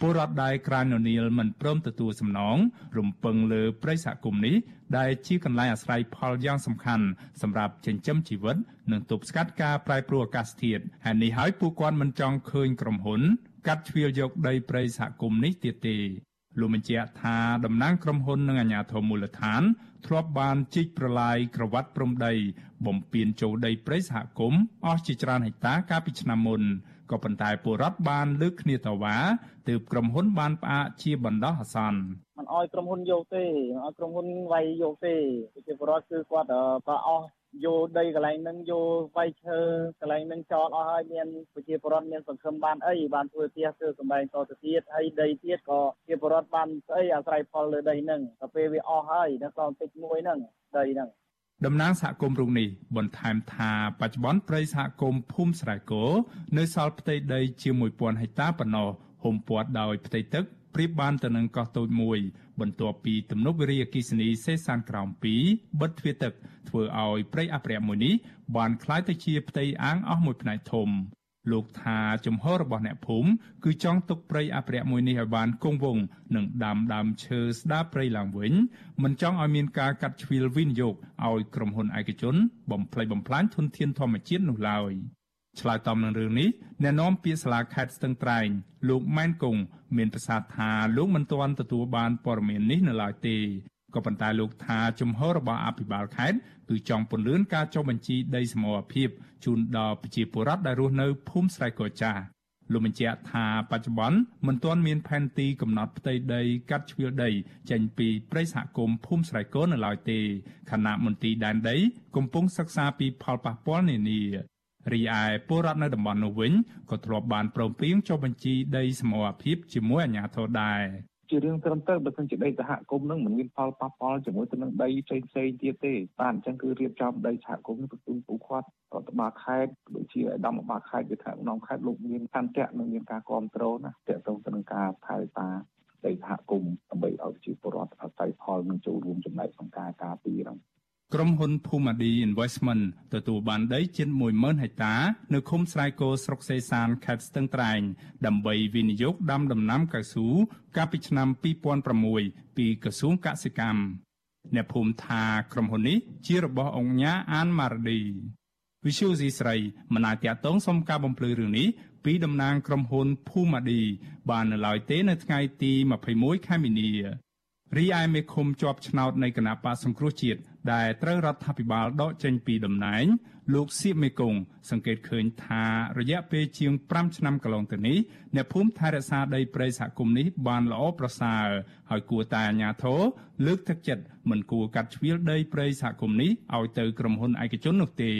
ពលរដ្ឋដែលក្រានននៀលមិនព្រមទទួលសំណងរំពឹងលើប្រិយសហគមន៍នេះដែលជាកន្លែងអាស្រ័យផលយ៉ាងសំខាន់សម្រាប់ចិញ្ចឹមជីវិតនិងទប់ស្កាត់ការប្រែប្រួលអាកាសធាតុហើយនេះហើយពួកគាត់មិនចង់ឃើញក្រុមហ៊ុនកាត់ជ្រៀលយកដីព្រៃសហគមន៍នេះទៀតទេ លោកបញ្ជាក់ថាតំណាងក្រុមហ៊ុននិងអាជ្ញាធរមូលដ្ឋាន ធ្លាប់បានជីកប្រឡាយក្រវ៉ាត់ព្រំដី បំពេញចូលដីព្រៃសហគមន៍អស់ជាច្រើនហិកតាកាលពីឆ្នាំមុនក៏ប៉ុន្តែពលរដ្ឋបានលើកគ្នាតវ៉ាទើបក្រុមហ៊ុនបានផ្អាកជាបណ្ដោះអាសន្នមិនអោយក្រុមហ៊ុនយកទេមិនអោយក្រុមហ៊ុនវាយយកទេប្រជាពលរដ្ឋគឺគាត់បើអស់ យកដីកន្លែងហ្នឹងយកវាយឈើកន្លែងហ្នឹងចោលអស់ហើយមានប្រជាពលរដ្ឋមានសង្ឃឹមបានអីបានធ្វើផ្ទះធ្វើសម្បែងតទៅទៀតហើយដីទៀតក៏ប្រជាពលរដ្ឋបានស្អីអាស្រ័យផលលើដីហ្នឹងដល់ពេលវាអស់ហើយនៅសល់បន្តិចមួយហ្នឹងដីហ្នឹងតំណាងសហគមន៍រុងនេះបន្ថែមថាបច្ចុប្បន្នព្រៃសហគមន៍ភូមិស្រែគោនៅសល់ផ្ទៃដីជាង1000ហិកតាប៉ុណ្ណោះហុំព័ទ្ធដោយផ្ទៃទឹក ប្រៀបបានទៅនឹងកោះតូចមួយ បន្ទាប់ពីទំនប់វារីអគ្គិសនីសេសានក្រោម2បិទទ្វារទឹកធ្វើឲ្យព្រៃអភិរក្សមួយនេះបានคล้ายទៅជាផ្ទៃអាងអស់មួយផ្នែកធំ លោកថាជំហររបស់អ្នកភូមិគឺចង់ទុកព្រៃអភិរក្សមួយនេះឲ្យបានគង់វង្សនិងដាំដើមឈើស្ដារព្រៃឡើងវិញមិនចង់ឲ្យមានការកាត់ជ្រៀលវិនិយោគឲ្យក្រុមហ៊ុនឯកជន បំផ្លិចបំផ្លាញធនធានធម្មជាតិនោះឡើយ ឆ្លើយតបនឹងរឿងនេះអ្នកនាំពាក្យសាលាខេត្តស្ទឹងត្រែងលោកម៉ែនគង់មានប្រសាសន៍ថាលោកមិនទាន់ទទួលបានព័ត៌មាននេះនៅឡើយទេក៏ប៉ុន្តែលោកថាជំហររបស់អភិបាលខេត្តគឺចង់ពន្លឿនការចុះបញ្ជីដីសមរភាពជូនដល់ប្រជាពលរដ្ឋដែលរស់នៅភូមិស្រែកោចាស់លោកបញ្ជាក់ថាបច្ចុប្បន្នមិនទាន់មានផែនទីកំណត់ផ្ទៃដីកាត់ជ្រឿលដីចេញពីព្រៃសហគមន៍ភូមិស្រែកោនៅឡើយទេខណៈមន្ទីរដែនដី កំពុងសិក្សាពីផលប៉ះពាល់នានា រីឯពលរដ្ឋនៅតំបន់នោះវិញក៏ធ្លាប់បានព្រមព្រៀងចុះបញ្ជីដីសមរភាពជាមួយអាជ្ញាធរដែរជារឿងត្រឹមត្រូវបើមិនជាដីសហគមន៍នឹងមិនមានផលប៉ះពាល់ជាមួយទៅនឹងដីផ្សេងផ្សេងទៀតទេបាទអញ្ចឹងគឺរៀបចំដីសហគមន៍ទៅទូពូគាត់រដ្ឋបាលខេត្តដូចជាអាដាមបាលខេត្តវិធានក្នុងខេត្តលោកមានសន្តិៈនិងមានការគ្រប់គ្រងណាតកតងទៅនឹងការថែតាដីសហគមន៍ដើម្បីឲ្យប្រជាពលរដ្ឋអាស្រ័យផលនិងចូលរួមចំណែកក្នុងការការពារហ្នឹង ក្រុមហ៊ុន Phumadi Investment ទទួលបានដីជិត10000ហិកតា នៅឃុំស្រែគោស្រុកសេសានខេត្តស្ទឹងត្រែងដើម្បីវិនិយោគដាំដំណាំកៅស៊ូកាលពីឆ្នាំ2006ពីក្រសួងកសិកម្មអ្នកភូមិថាក្រុមហ៊ុននេះជារបស់អង្គញាអានម៉ារឌីវិសុយស៊ីស្រីមិនអាចតាក់ទងសុំការបំភ្លឺរឿងនេះពីតំណាងក្រុមហ៊ុន Phumadi បាននៅឡើយទេនៅថ្ងៃទី21ខែមីនារីឯមេឃុំជាប់ឆ្នោតនៃគណៈបកសង្គ្រោះជាតិ ដែលត្រូវរដ្ឋាភិបាលដកចេញពីតំណែង លោកសៀបមេគង្គសង្កេតឃើញថារយៈពេលជាង5ឆ្នាំកន្លងទៅនេះអ្នកភូមិថែរក្សាដីព្រៃសហគមន៍នេះបានល្អប្រសើរហើយគួរតែអាជ្ញាធរលើកទឹកចិត្តមិនគួរកាត់ជ្រៀលដីព្រៃសហគមន៍នេះឲ្យទៅក្រុមហ៊ុនឯកជននោះទេ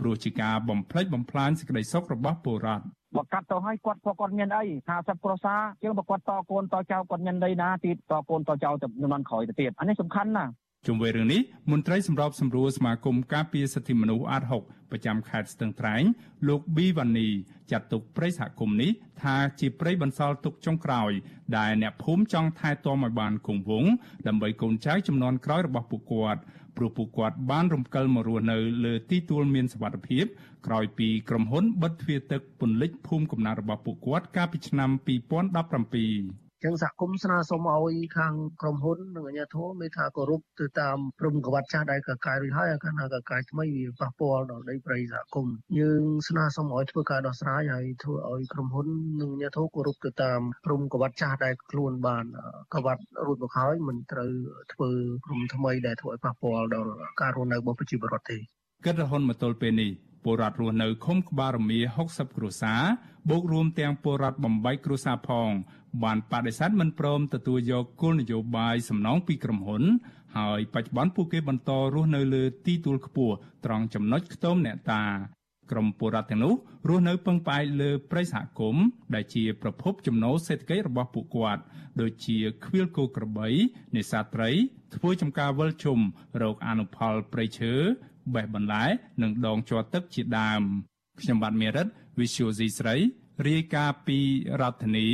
ព្រោះជាការបំផ្លិចបំផ្លាញសេចក្តីសុខរបស់ពលរដ្ឋបើកាត់ទៅឲ្យគាត់ក៏គាត់មានអី50គ្រួសារជាងបើគាត់តកូនតចៅគាត់មានដីណាទៀតតកូនតចៅទៅជំនាន់ក្រោយទៅទៀតអានេះសំខាន់ណាស់ ជុំវិញរឿងនេះមន្ត្រីសម្របសម្រួលសមាគមការពារសិទ្ធិមនុស្សអាត6ប្រចាំខេត្តស្ទឹងត្រែងលោកប៊ីវ៉ានីចាត់ទុកព្រៃសហគមន៍នេះថាជាព្រៃបន្សល់ទុកចុងក្រោយ ដែលអ្នកភូមិចង់ថែទាំឲ្យបានគង់វង្សដើម្បីកូនចៅចំនួនក្រោយរបស់ពួកគាត់ព្រោះពួកគាត់បានរំកិលមករស់នៅលើទីទួលមានសុវត្ថិភាពក្រោយពីក្រុមហ៊ុនបិទទ្វារទឹកពន្លិចភូមិកំណើតរបស់ពួកគាត់កាលពីឆ្នាំ2017 ចឹងសហគមន៍ស្នើសុំឲ្យខាងក្រុមហ៊ុននិងអាជ្ញាធរមេថាគោរពទៅតាមព្រំកវត្តចាស់ដែលកកាយរួចហើយកាលណាកកាយថ្មីវាប៉ះពាល់ដល់ដីព្រៃសហគមន៍យើងស្នើសុំឲ្យធ្វើការដោះស្រាយហើយធ្វើឲ្យក្រុមហ៊ុននិងអាជ្ញាធរគោរពទៅតាមព្រំកវត្តចាស់ដែលខ្លួនបានកវត្តរួចមកហើយមិនត្រូវធ្វើព្រំថ្មីដែលធ្វើឲ្យប៉ះពាល់ដល់ការរស់នៅរបស់ប្រជាពលរដ្ឋទេគិតរហូតមកទល់ពេលនេះ ពលរដ្ឋរស់នៅឃុំក្បាលរមៀ60គ្រួសារបូករួមទាំងពលរដ្ឋបំបីគ្រួសារផង បានបដិសេធមិនព្រមទទួលយកគោលនយោបាយសំណងពីក្រុមហ៊ុន ហើយបច្ចុប្បន្នពួកគេបន្តរស់នៅលើទីទួលខ្ពស់ត្រង់ចំណុចខ្ទមអ្នកតាក្រមពលរដ្ឋទាំងនោះរស់នៅពឹងផ្អែកលើព្រៃសហគមន៍ដែលជាប្រភពចំណូលសេដ្ឋកិច្ចរបស់ពួកគាត់ដូចជាខ្វៀលគោក្របីនេសាទត្រីធ្វើចំការវិលជុំរោគអនុផលព្រៃឈើ បេះបន្លែ និងដងជាប់ទឹកជាដើមខ្ញុំបាទមេរិត Visual C ស្រីរាយការណ៍ពីរដ្ឋធានី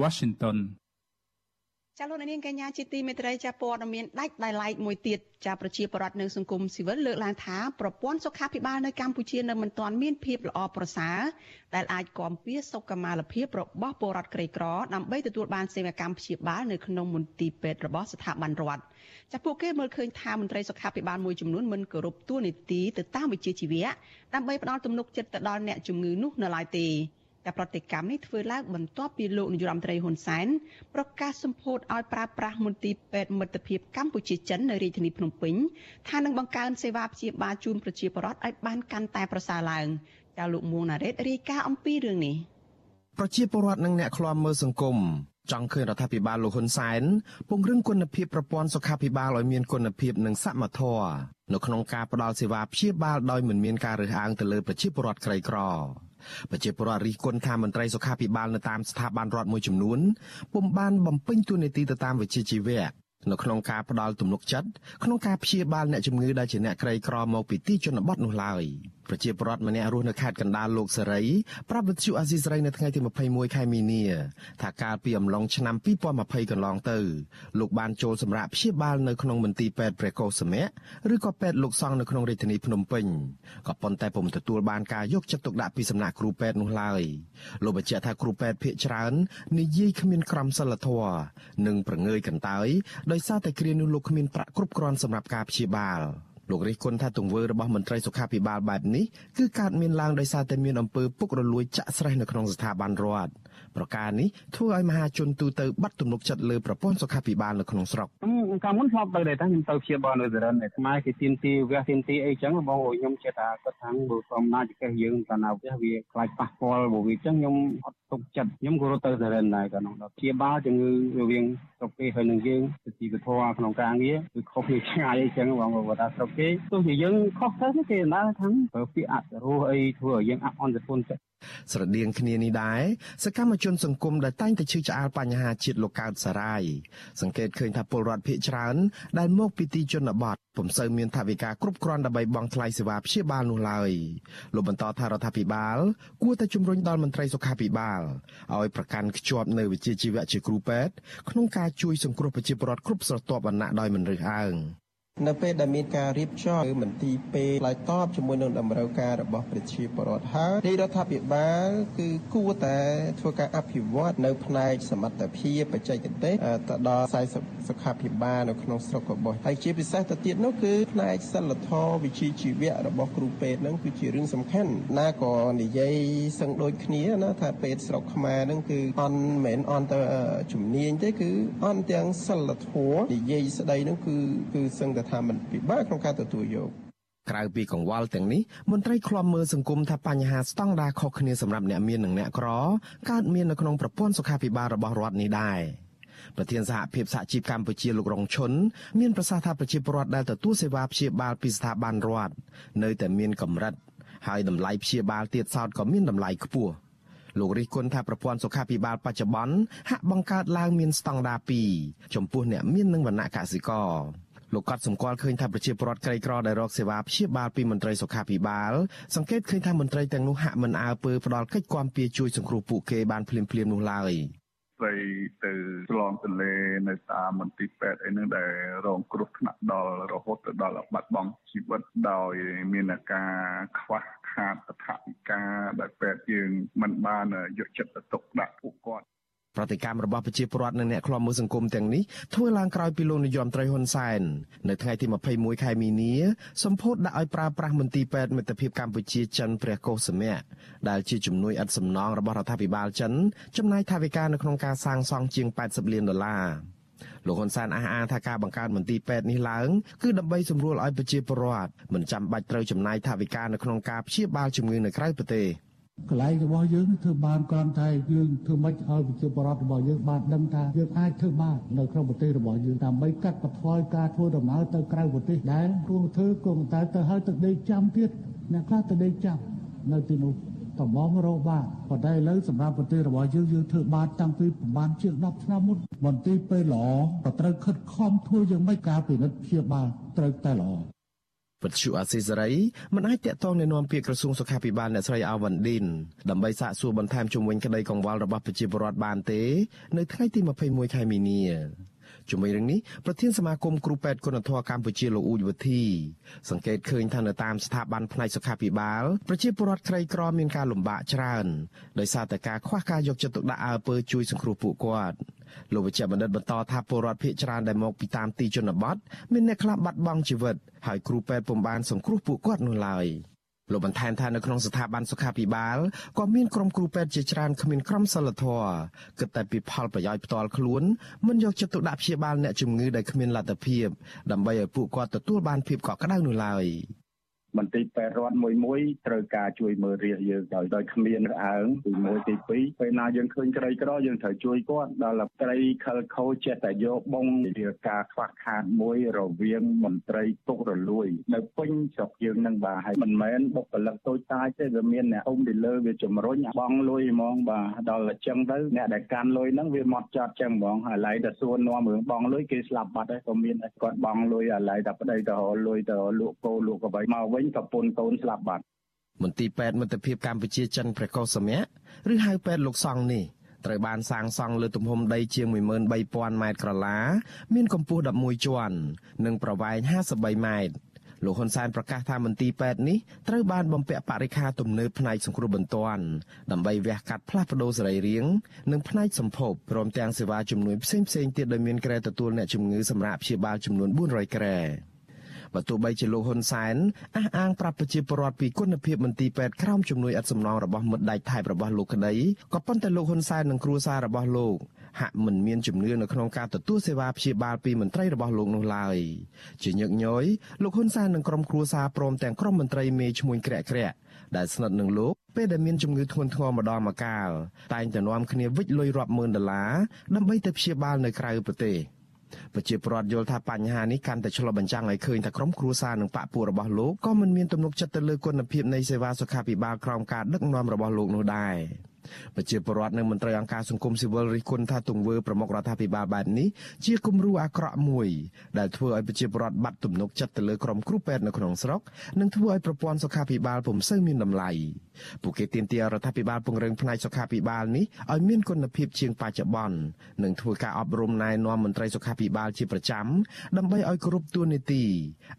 Washington ចាលោកនាងកញ្ញាជាទីមេត្រីចាព័ត៌មានដាច់ដោយឡែកមួយទៀតចាប្រជាពលរដ្ឋនៅសង្គមស៊ីវិលលើកឡើងថាប្រព័ន្ធសុខាភិបាលនៅកម្ពុជានៅមិនទាន់មានភាពល្អប្រសើរដែលអាចគាំពៀសុខុមាលភាពរបស់ពលរដ្ឋក្រីក្រដើម្បីទទួលបានសេវាកម្មព្យាបាលនៅក្នុងមន្ទីរពេទ្យរបស់ស្ថាប័នរដ្ឋចាពួកគេមើលឃើញថាមន្ត្រីសុខាភិបាលមួយចំនួនមិនគោរពទួលនីតិទៅតាមវិជ្ជាជីវៈដើម្បីផ្ដល់ទំនុកចិត្តទៅដល់អ្នកជំងឺនោះនៅឡើយទេ តែប្រតិកម្មនេះធ្វើឡើងបន្ទាប់ពីលោកនាយរដ្ឋមន្ត្រីហ៊ុនសែនប្រកាសសម្ពោធឲ្យប្រើប្រាស់មន្ទីរពេទ្យមិត្តភាពកម្ពុជាចិននៅរាជធានីភ្នំពេញថានឹងបង្កើនសេវាព្យាបាលជូនប្រជាពលរដ្ឋឲ្យបានកាន់តែប្រសើរឡើងចាលោកមួងណារ៉េតរាយការណ៍អំពីរឿងនេះប្រជាពលរដ្ឋនិងអ្នកឃ្លាំមើលសង្គមចង់ឃើញរដ្ឋាភិបាលលោកហ៊ុនសែនពង្រឹងគុណភាពប្រព័ន្ធសុខាភិបាលឲ្យមានគុណភាពនិងសមត្ថភាពនៅក្នុងការផ្តល់សេវាព្យាបាលដោយមិនមានការរើសអើងទៅលើប្រជាពលរដ្ឋក្រីក្រ ប្រជាពលរដ្ឋរិះគន់ថាមន្ត្រីសុខាភិបាលនៅតាមស្ថាប័នរដ្ឋមួយចំនួនពុំបានបំពេញតួនាទីទៅតាមវិជ្ជាជីវៈនៅក្នុងការផ្ដល់ទំនុកចិត្តក្នុងការព្យាបាលអ្នកជំងឺដែលជាអ្នកក្រីក្រមកពីទីជនបទនោះឡើយ។ ប្រជាពលរដ្ឋម្នាក់រស់នៅខេត្តកណ្ដាលលោកសេរីប្រាប់វិទ្យុអាស៊ីសេរីនៅថ្ងៃទី21ខែមីនាថាកាលពីអំឡុងឆ្នាំ2020កន្លងទៅលោកបានចូលសម្រាប់ព្យាបាលនៅក្នុងមន្ទីរពេទ្យព្រះកុសមៈឬក៏ពេទ្យលោកសង្ឃនៅក្នុងរាជធានីភ្នំពេញក៏ប៉ុន្តែពុំទទួលបានការយកចិត្តទុកដាក់ពីសំណាក់គ្រូពេទ្យនោះឡើយលោកបញ្ជាក់ថាគ្រូពេទ្យភាគច្រើននិយាយគ្មានក្រមសីលធម៌និងប្រងើយកន្តើយដោយសារតែគ្រានោះលោកគ្មានប្រាក់គ្រប់គ្រាន់សម្រាប់ការព្យាបាល លោករិះគន់ថាទង្វើរបស់មន្ត្រីសុខាភិបាលបែបនេះគឺកើតមានឡើងដោយសារតែមានអំពើពុករលួយចាក់ស្រេះនៅក្នុងស្ថាប័នរដ្ឋប្រការនេះធ្វើឲ្យមហាជនទូទៅបាត់ទំនុកចិត្តលើប្រព័ន្ធសុខាភិបាលនៅក្នុងស្រុក កាលមុនធ្លាប់ទៅដែរតែខ្ញុំទៅព្យាបាលនៅសរិនខ្មែរគេទៀនទីវះទៀនទីអីចឹងបងខ្ញុំជឿថាគាត់ថាបើសំណាចកេះយើងកាលណាវះវាខ្លាចប៉ះពាល់បើវាចឹងខ្ញុំអត់ទុកចិត្តខ្ញុំក៏រត់ទៅសរិនដែរកាលនោះដល់ព្យាបាលជំងឺរវាងស្រុកគេហើយនឹងយើងទីវិធរក្នុងការងារគឺខុសគ្នាឆ្ងាយអីចឹងបងបើថាស្រុកគេទោះជាយើងខុសទៅគេណាថាបើពាក្យអសរោះអីធ្វើឲ្យយើងអអន់ទៅចិត្តស្រដៀងគ្នានេះដែរសកម្មជនសង្គមដែលតែងតែឈឺឆ្អាលបញ្ហាជាតិលោកកើតសារាយសង្កេតឃើញថាពលរដ្ឋភៀសច្រើន ដែលមកពីទីជនបទពុំសូវមានថវិកាគ្រប់គ្រាន់ដើម្បីបង់ថ្លៃសេវាព្យាបាលនោះឡើយលោកបន្តថារដ្ឋាភិបាល គួរតែជំរុញដល់មន្ត្រីសុខាភិបាលឲ្យប្រកាន់ខ្ជាប់នៅវិជ្ជាជីវៈជាគ្រូពេទ្យក្នុងការជួយសង្គ្រោះប្រជាពលរដ្ឋគ្រប់ស្រទាប់វណ្ណៈដោយមិនរើសអើង នៅពេលដែលមានការរៀបចំគឺមន្ទីរពេទ្យឆ្លើយតបជាមួយនឹងតម្រូវការរបស់ប្រជាពលរដ្ឋហើយរាជរដ្ឋាភិបាលគឺគួរតែធ្វើការអភិវឌ្ឍនៅផ្នែកសមត្ថភាពបច្ចេកទេសទៅដល់ខ្សែសុខាភិបាលនៅក្នុងស្រុករបស់ហើយជាពិសេសទៅទៀតនោះគឺផ្នែកសិលធម៌វិជ្ជាជីវៈរបស់គ្រូពេទ្យហ្នឹងគឺជារឿងសំខាន់ណាក៏និយាយសឹងដូចគ្នាណាថាពេទ្យស្រុកខ្មែរហ្នឹងគឺអន់មិនមែនអន់ទៅជំនាញទេគឺអន់ទាំងសិលធម៌និយាយស្ដីហ្នឹងគឺគឺសឹងតែថាมันពិបាកក្នុងការទទួលយកក្រៅពីកង្វល់ទាំងនេះមន្ត្រីឃ្លាំមើលសង្គមថាបញ្ហាស្តង់ដារខុសគ្នាសម្រាប់អ្នកមាននិងអ្នកក្រកើតមាននៅក្នុងប្រព័ន្ធសុខាភិបាលរបស់រដ្ឋនេះដែរប្រធានសហភាពសហជីពកម្ពុជាលោករងឈុនមានប្រសាសន៍ថាប្រជាពលរដ្ឋដែលទទួលសេវាព្យាបាលពីស្ថាប័នរដ្ឋនៅតែមានកម្រិតហើយតម្លៃព្យាបាលទៀតសោតក៏មានតម្លៃខ្ពស់លោករិះគន់ថាប្រព័ន្ធសុខាភិបាលបច្ចុប្បន្នហាក់បង្កើតឡើងមានស្តង់ដារ2ចំពោះអ្នកមាននិងវណ្ណៈកសិករ លោកកត់សម្គាល់ឃើញថាប្រជាពលរដ្ឋក្រីក្រដែលរកសេវាព្យាបាលពីមន្ត្រីសុខាភិបាលសង្កេតឃើញថាមន្ត្រីទាំងនោះហាក់មិនអើពើផ្ដល់កិច្ចគាំពារជួយសង្គ្រោះពួកគេបានភ្លាមៗនោះឡើយស្រីទៅឆ្លងទន្លេនៅតាមមន្ទីរពេទ្យអីហ្នឹងដែលរងគ្រោះថ្នាក់ដល់រហូតទៅដល់បាត់បង់ជីវិតដោយមានអាការខ្វះខាតថវិកាដែលពេទ្យយើងមិនបានយកចិត្តទុកដាក់ពួកគាត់ ប្រតិកម្មរបស់ប្រជាពលរដ្ឋនិងអ្នកខ្លាំមើលសង្គមទាំងនេះធ្វើឡើងក្រោយពីលោកនាយរដ្ឋមន្ត្រីហ៊ុនសែននៅថ្ងៃទី21ខែមីនាសម្ពោធដាក់ឲ្យប្រើប្រាស់មន្ទីរពេទ្យមិត្តភាពកម្ពុជាចិនព្រះកុសមៈដែលជាជំនួយឥតសំណងរបស់រដ្ឋាភិបាលចិនចំណាយថវិកានៅក្នុងការសាងសង់ជាង80លានដុល្លារលោកហ៊ុនសែនអះអាងថាការបង្កើតមន្ទីរពេទ្យនេះឡើងគឺដើម្បីសម្រួលឲ្យប្រជាពលរដ្ឋមិនចាំបាច់ត្រូវចំណាយថវិកានៅក្នុងការព្យាបាលជំងឺនៅក្រៅប្រទេស។ កន្លែងរបស់យើងធ្វើបានគ្រាន់តែយើងធ្វើម៉េចឲ្យប្រជាពលរដ្ឋរបស់យើងបានដឹងថាយើងអាចធ្វើបាននៅក្នុងប្រទេសរបស់យើងដើម្បីកាត់បន្ថយការធ្វើដំណើរទៅក្រៅប្រទេសដែរគួរធ្វើគួរតែទៅឲ្យទៅដេកចាំទៀតអ្នកខ្លះទៅដេកចាំនៅទីនោះតំបងរោបាទប៉ុន្តែឥឡូវសម្រាប់ប្រទេសរបស់យើងយើងធ្វើបានតាំងពីប្រហែលជាង10ឆ្នាំមុនមន្ទីរពេលល្អក៏ត្រូវខិតខំធ្វើយ៉ាងម៉េចការពិនិត្យព្យាបាលត្រូវតែល្អ វិទ្យុអាស៊ីសេរីមិនអាចតាក់ទងណែនាំពាក្យក្រសួងសុខាភិបាលអ្នកស្រីអាវ៉ាន់ឌិនដើម្បីសាកសួរបន្ថែមជុំវិញក្តីកង្វល់របស់ប្រជាពលរដ្ឋបានទេ នៅថ្ងៃទី21ខែមីនាជាមួយរឿងនេះប្រធានសមាគមគ្រូពេទ្យគុណធម៌កម្ពុជាលោកអ៊ូចវិធីសង្កេតឃើញថានៅតាមស្ថាប័នផ្នែកសុខាភិបាលប្រជាពលរដ្ឋក្រីក្រមានការលំបាកច្រើនដោយសារតែការខ្វះការយកចិត្តទុកដាក់អើពើជួយសង្គ្រោះពួកគាត់ លោកវិជ្ជបណ្ឌិតបន្តថាពលរដ្ឋភៀសច្រើនដែលមកពីតាមទីជនបទមានអ្នកខ្លះបាត់បង់ជីវិតហើយគ្រូពេទ្យពុំបានសង្គ្រោះពួកគាត់នោះឡើយលោកបន្ថែមថានៅក្នុងស្ថាប័នសុខាភិបាលក៏មានក្រុមគ្រូពេទ្យជាច្រើនគ្មានក្រមសីលធម៌គិតតែពីផលប្រយោជន៍ផ្ទាល់ខ្លួនមិនយកចិត្តទុកដាក់ព្យាបាលអ្នកជំងឺដែលគ្មានលទ្ធភាពដើម្បីឲ្យពួកគាត់ទទួលបានភាពកក់ក្ដៅនោះឡើយ។ មន្ទីរពេទ្យរដ្ឋមួយមួយត្រូវការជួយមើលរាជយើងដោយដោយគ្មានអើងទី1ទី2ពេលណាយើងឃើញក្រីក្រយើងត្រូវជួយគាត់ដល់ត្រីខលខូចេះតែយកបងវាការខ្វះខាតមួយរវាងមន្ត្រីទុករលួយនៅពេញស្រុកយើងនឹងបាទហើយមិនមែនបុគ្គលិកតូចតាចទេវាមានអ្នកអ៊ុំពីលើវាជំរុញបងលុយហ្មងបាទដល់អញ្ចឹងទៅអ្នកដែលកាន់លុយហ្នឹងវាមកចត់ចឹងហ្មងហើយឡៃតែសួរនាំរឿងបងលុយគេស្លាប់បាត់ហើយក៏មានគាត់បងលុយអាឡៃតែប្តីទៅរលុយទៅលក់គោលក់កបីមកវិញវិញក៏ពុនកូនស្លាប់បាត់មន្ទីរពេទ្យមិត្តភាពកម្ពុជាចិនព្រះកុសមៈឬហៅពេទ្យលោកសង្ឃនេះត្រូវបានសាងសង់លើទំហំដីជាង13000ម៉ែត្រក្រឡា មានកម្ពស់11ជាន់និងប្រវែង53ម៉ែត្រលោកហ៊ុនសែនប្រកាសថាមន្ទីរពេទ្យនេះត្រូវបានបំពាក់បរិក្ខារទំនើបផ្នែកសង្គ្រោះបន្ទាន់ដើម្បីវះកាត់ផ្លាស់ប្តូរសរីរាង្គនិងផ្នែកសម្ភពព្រមទាំងសេវាជំនួយផ្សេងៗទៀតដោយមានក្រែទទួលអ្នកជំងឺសម្រាប់ព្យាបាលចំនួន400ក្រែ បើទោះបីជាលោកហ៊ុនសែនអះអាងប្រាប់ប្រជាពលរដ្ឋពីគុណភាពមន្ទីរពេទ្យក្រោមជំនួយឥតសំណងរបស់មិត្តដៃថៃរបស់លោកក្តីក៏ប៉ុន្តែលោកហ៊ុនសែននិងគ្រួសាររបស់លោកហាក់មិនមានជំនឿនៅក្នុងការទទួលសេវាព្យាបាលពីមន្ត្រីរបស់លោកនោះឡើយជាញឹកញយលោកហ៊ុនសែននិងក្រុមគ្រួសារព្រមទាំងក្រុមមន្ត្រីមេឈ្មោះក្រាក់ក្រាក់ដែលស្និទ្ធនឹងលោកពេលដែលមានជំងឺធ្ងន់ធ្ងរម្ដងម្កាលតែងតែនាំគ្នាវិច្ចលុយរាប់ម៉ឺនដុល្លារដើម្បីទៅព្យាបាលនៅក្រៅប្រទេស ប្រជាពលរដ្ឋយល់ថាបញ្ហានេះកាន់តែឆ្លុះបញ្ចាំងឲ្យឃើញថាក្រុមគ្រួសារនិងបកពួករបស់លោកក៏មិនមានទំនុកចិត្តទៅលើគុណភាពនៃសេវាសុខាភិបាលក្រោមការដឹកនាំរបស់លោកនោះដែរ ប្រជាពលរដ្ឋនិងមន្ត្រីអង្គការសង្គមស៊ីវិលរិះគន់ថាទង្វើប្រមុខរដ្ឋាភិបាលបែបនេះជាគំរូអាក្រក់មួយដែលធ្វើឲ្យប្រជាពលរដ្ឋបាត់ទំនុកចិត្តទៅលើក្រុមគ្រូពេទ្យនៅក្នុងស្រុកនិងធ្វើឲ្យប្រព័ន្ធសុខាភិបាលពុំសូវមានតម្លៃពួកគេទាមទាររដ្ឋាភិបាលពង្រឹងផ្នែកសុខាភិបាលនេះឲ្យមានគុណភាពជាងបច្ចុប្បន្ននិងធ្វើការអប់រំណែនាំមន្ត្រីសុខាភិបាលជាប្រចាំដើម្បីឲ្យគ្រប់តួនាទី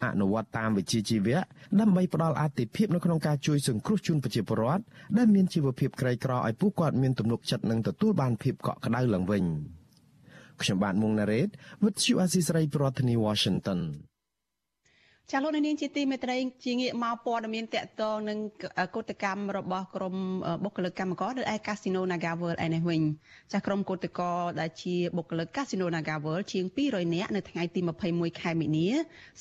អនុវត្តតាមវិជ្ជាជីវៈដើម្បីផ្ដល់អាទិភាពនៅក្នុងការជួយសង្គ្រោះជូនប្រជាពលរដ្ឋដែលមានជីវភាពក្រីក្រឲ្យពួកគាត់មានទំនុកចិត្តនិងទទួលបានភាពកក់ក្ដៅឡើងវិញខ្ញុំបាទមុងណារ៉េត With you Asisari ប្រធានាធិបតី Washington ចាលោកនាងជាទីមេត្រីជាងាកមកព័ត៌មានតកតងនឹងកតកម្មរបស់ក្រុមបុគ្គលិកកម្មករនៅឯកាស៊ីណូ Naga World ឯនេះវិញចាក្រុមកតកតដែលជាបុគ្គលិកកាស៊ីណូ Naga World ជាង200នាក់នៅថ្ងៃទី21ខែមីនា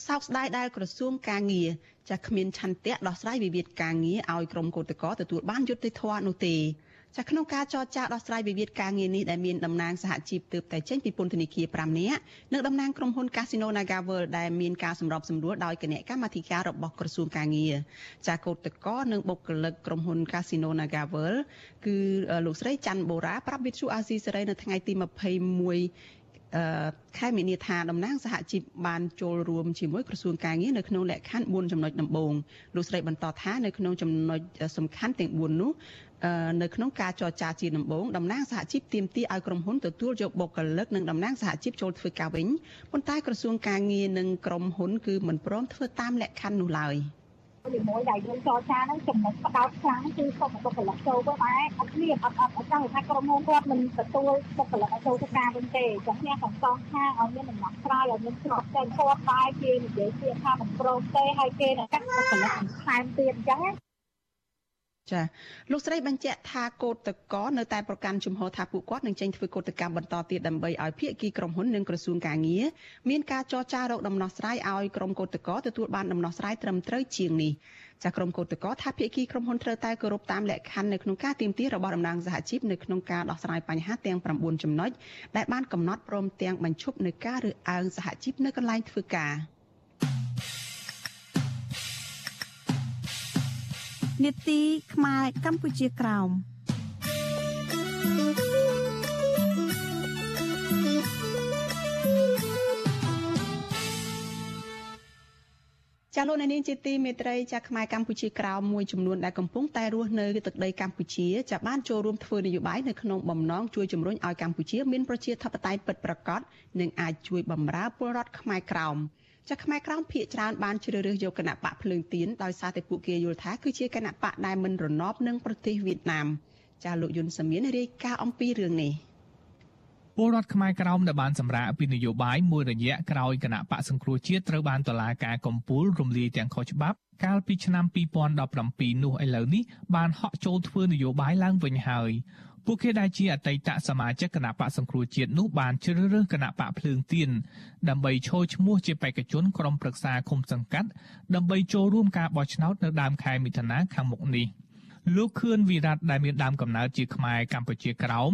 សោកស្ដាយដែលក្រសួងការងារចាគ្មានឆន្ទៈដោះស្រាយវិវាទការងារឲ្យក្រុមកតកតទទួលបានយុត្តិធម៌នោះទេ ចាក្នុងការចរចាដោះស្រាយវិវាទការងារនេះដែលមានតំណាងសហជីពទើបតែចេញពីពន្ធនាគារ5នាក់និងតំណាងក្រុមហ៊ុន Casino Naga World ដែលមានការសម្របសម្រួលដោយគណៈកម្មាធិការរបស់ក្រសួងការងារចាកោតតកនិងបុគ្គលិកក្រុមហ៊ុន Casino Naga World គឺលោកស្រីច័ន្ទបូរ៉ាប្រាប់វិទ្យុអាស៊ីសេរីនៅថ្ងៃទី21ខែមីនាថាតំណាងសហជីពបានចូលរួមជាមួយក្រសួងការងារនៅក្នុងលក្ខខណ្ឌ4ចំណុចដំបូងលោកស្រីបន្តថានៅក្នុងចំណុចសំខាន់ទាំង4នោះ នៅក្នុងការចរចាជាដំបូងតំណាងសហជីពទាមទារឲ្យក្រុមហ៊ុនទទួលយកបុគ្គលិកនិងតំណាងសហជីពចូលធ្វើការវិញប៉ុន្តែក្រសួងការងារនិងក្រុមហ៊ុនគឺមិនព្រមធ្វើតាមលក្ខខណ្ឌនោះឡើយជាមួយដែលយើងចរចាហ្នឹងចំណុចផ្ដោតខ្លាំងគឺសុខបុគ្គលិកចូលវិញតែអត់មានអត់អត់អត់ចង់ថាក្រុមហ៊ុនគាត់មិនទទួលបុគ្គលិកឲ្យចូលធ្វើការវិញទេចឹងគ្នាទាំងសងខាងឲ្យមានដំណាក់ស្រាយឲ្យមានស្របចេញគាត់ដែរគេនិយាយជាថាមិនព្រមទេហើយគេនឹងកាត់បុគ្គលិកខ្លាំងទៀតអញ្ចឹង ចាលោកស្រីបញ្ជាក់ថាកោតតកនៅតែប្រកាន់ជំហរថាពួកគាត់នឹងចេញធ្វើកោតកម្មបន្តទៀតដើម្បីឲ្យភាគីក្រុមហ៊ុននិងក្រសួងការងារមានការចរចារកដំណោះស្រាយឲ្យក្រុមកោតតកទទួលបានដំណោះស្រាយត្រឹមត្រូវជាងនេះចាក្រុមកោតតកថាភាគីក្រុមហ៊ុនត្រូវតែគោរពតាមលក្ខខណ្ឌនៅក្នុងការទៀមទារបស់តំណាងសហជីពនៅក្នុងការដោះស្រាយបញ្ហាទាំង9ចំណុចដែលបានកំណត់ព្រមទាំងបញ្ឈប់នៅការរើសអើងសហជីពនៅកន្លែងធ្វើការ នេតិខ្មែរកម្ពុជាក្រោមចាលោកនាងជាទីមេត្រីចាខ្មែរកម្ពុជាក្រោមមួយចំនួនដែលកំពុងតែរស់នៅទឹកដីកម្ពុជាចាបានចូលរួមធ្វើនយោបាយនៅក្នុងបំណងជួយជំរុញឲ្យកម្ពុជាមានប្រជាធិបតេយ្យពិតប្រាកដនិងអាចជួយបម្រើពលរដ្ឋខ្មែរក្រោម ចាខ្មែរក្រោមភាកច្រើនបានជ្រើសរើសយកគណៈបកភ្លើងទៀនដោយសារតែពួកគេយល់ថាគឺជាគណៈបកដែលមិនរណបនឹងប្រទេសវៀតណាមចាលោកយុនសាមៀនរាយការណ៍អំពីរឿងនេះពលរដ្ឋខ្មែរក្រោមដែលបានសម្រាកពីនយោបាយមួយរយៈក្រោយគណៈបកសង្គ្រោះជាតិត្រូវបានតុលាការកំពូលរំលាយទាំងខុសច្បាប់កាលពីឆ្នាំ2017នោះឥឡូវនេះបានហក់ចូលធ្វើនយោបាយឡើងវិញហើយ ពួកគេដែលជាអតីតសមាជិកគណៈបកសង្គ្រោះជាតិនោះបានជ្រើសរើសគណៈបកភ្លើងទៀនដើម្បីឈរឈ្មោះជាបេក្ខជនក្រុមប្រឹក្សាឃុំសង្កាត់ដើម្បីចូលរួមការបោះឆ្នោតនៅដើមខែមិថុនាខាងមុខនេះលោកខឿនវិរៈដែលមានដើមកំណើតជាខ្មែរកម្ពុជាក្រោម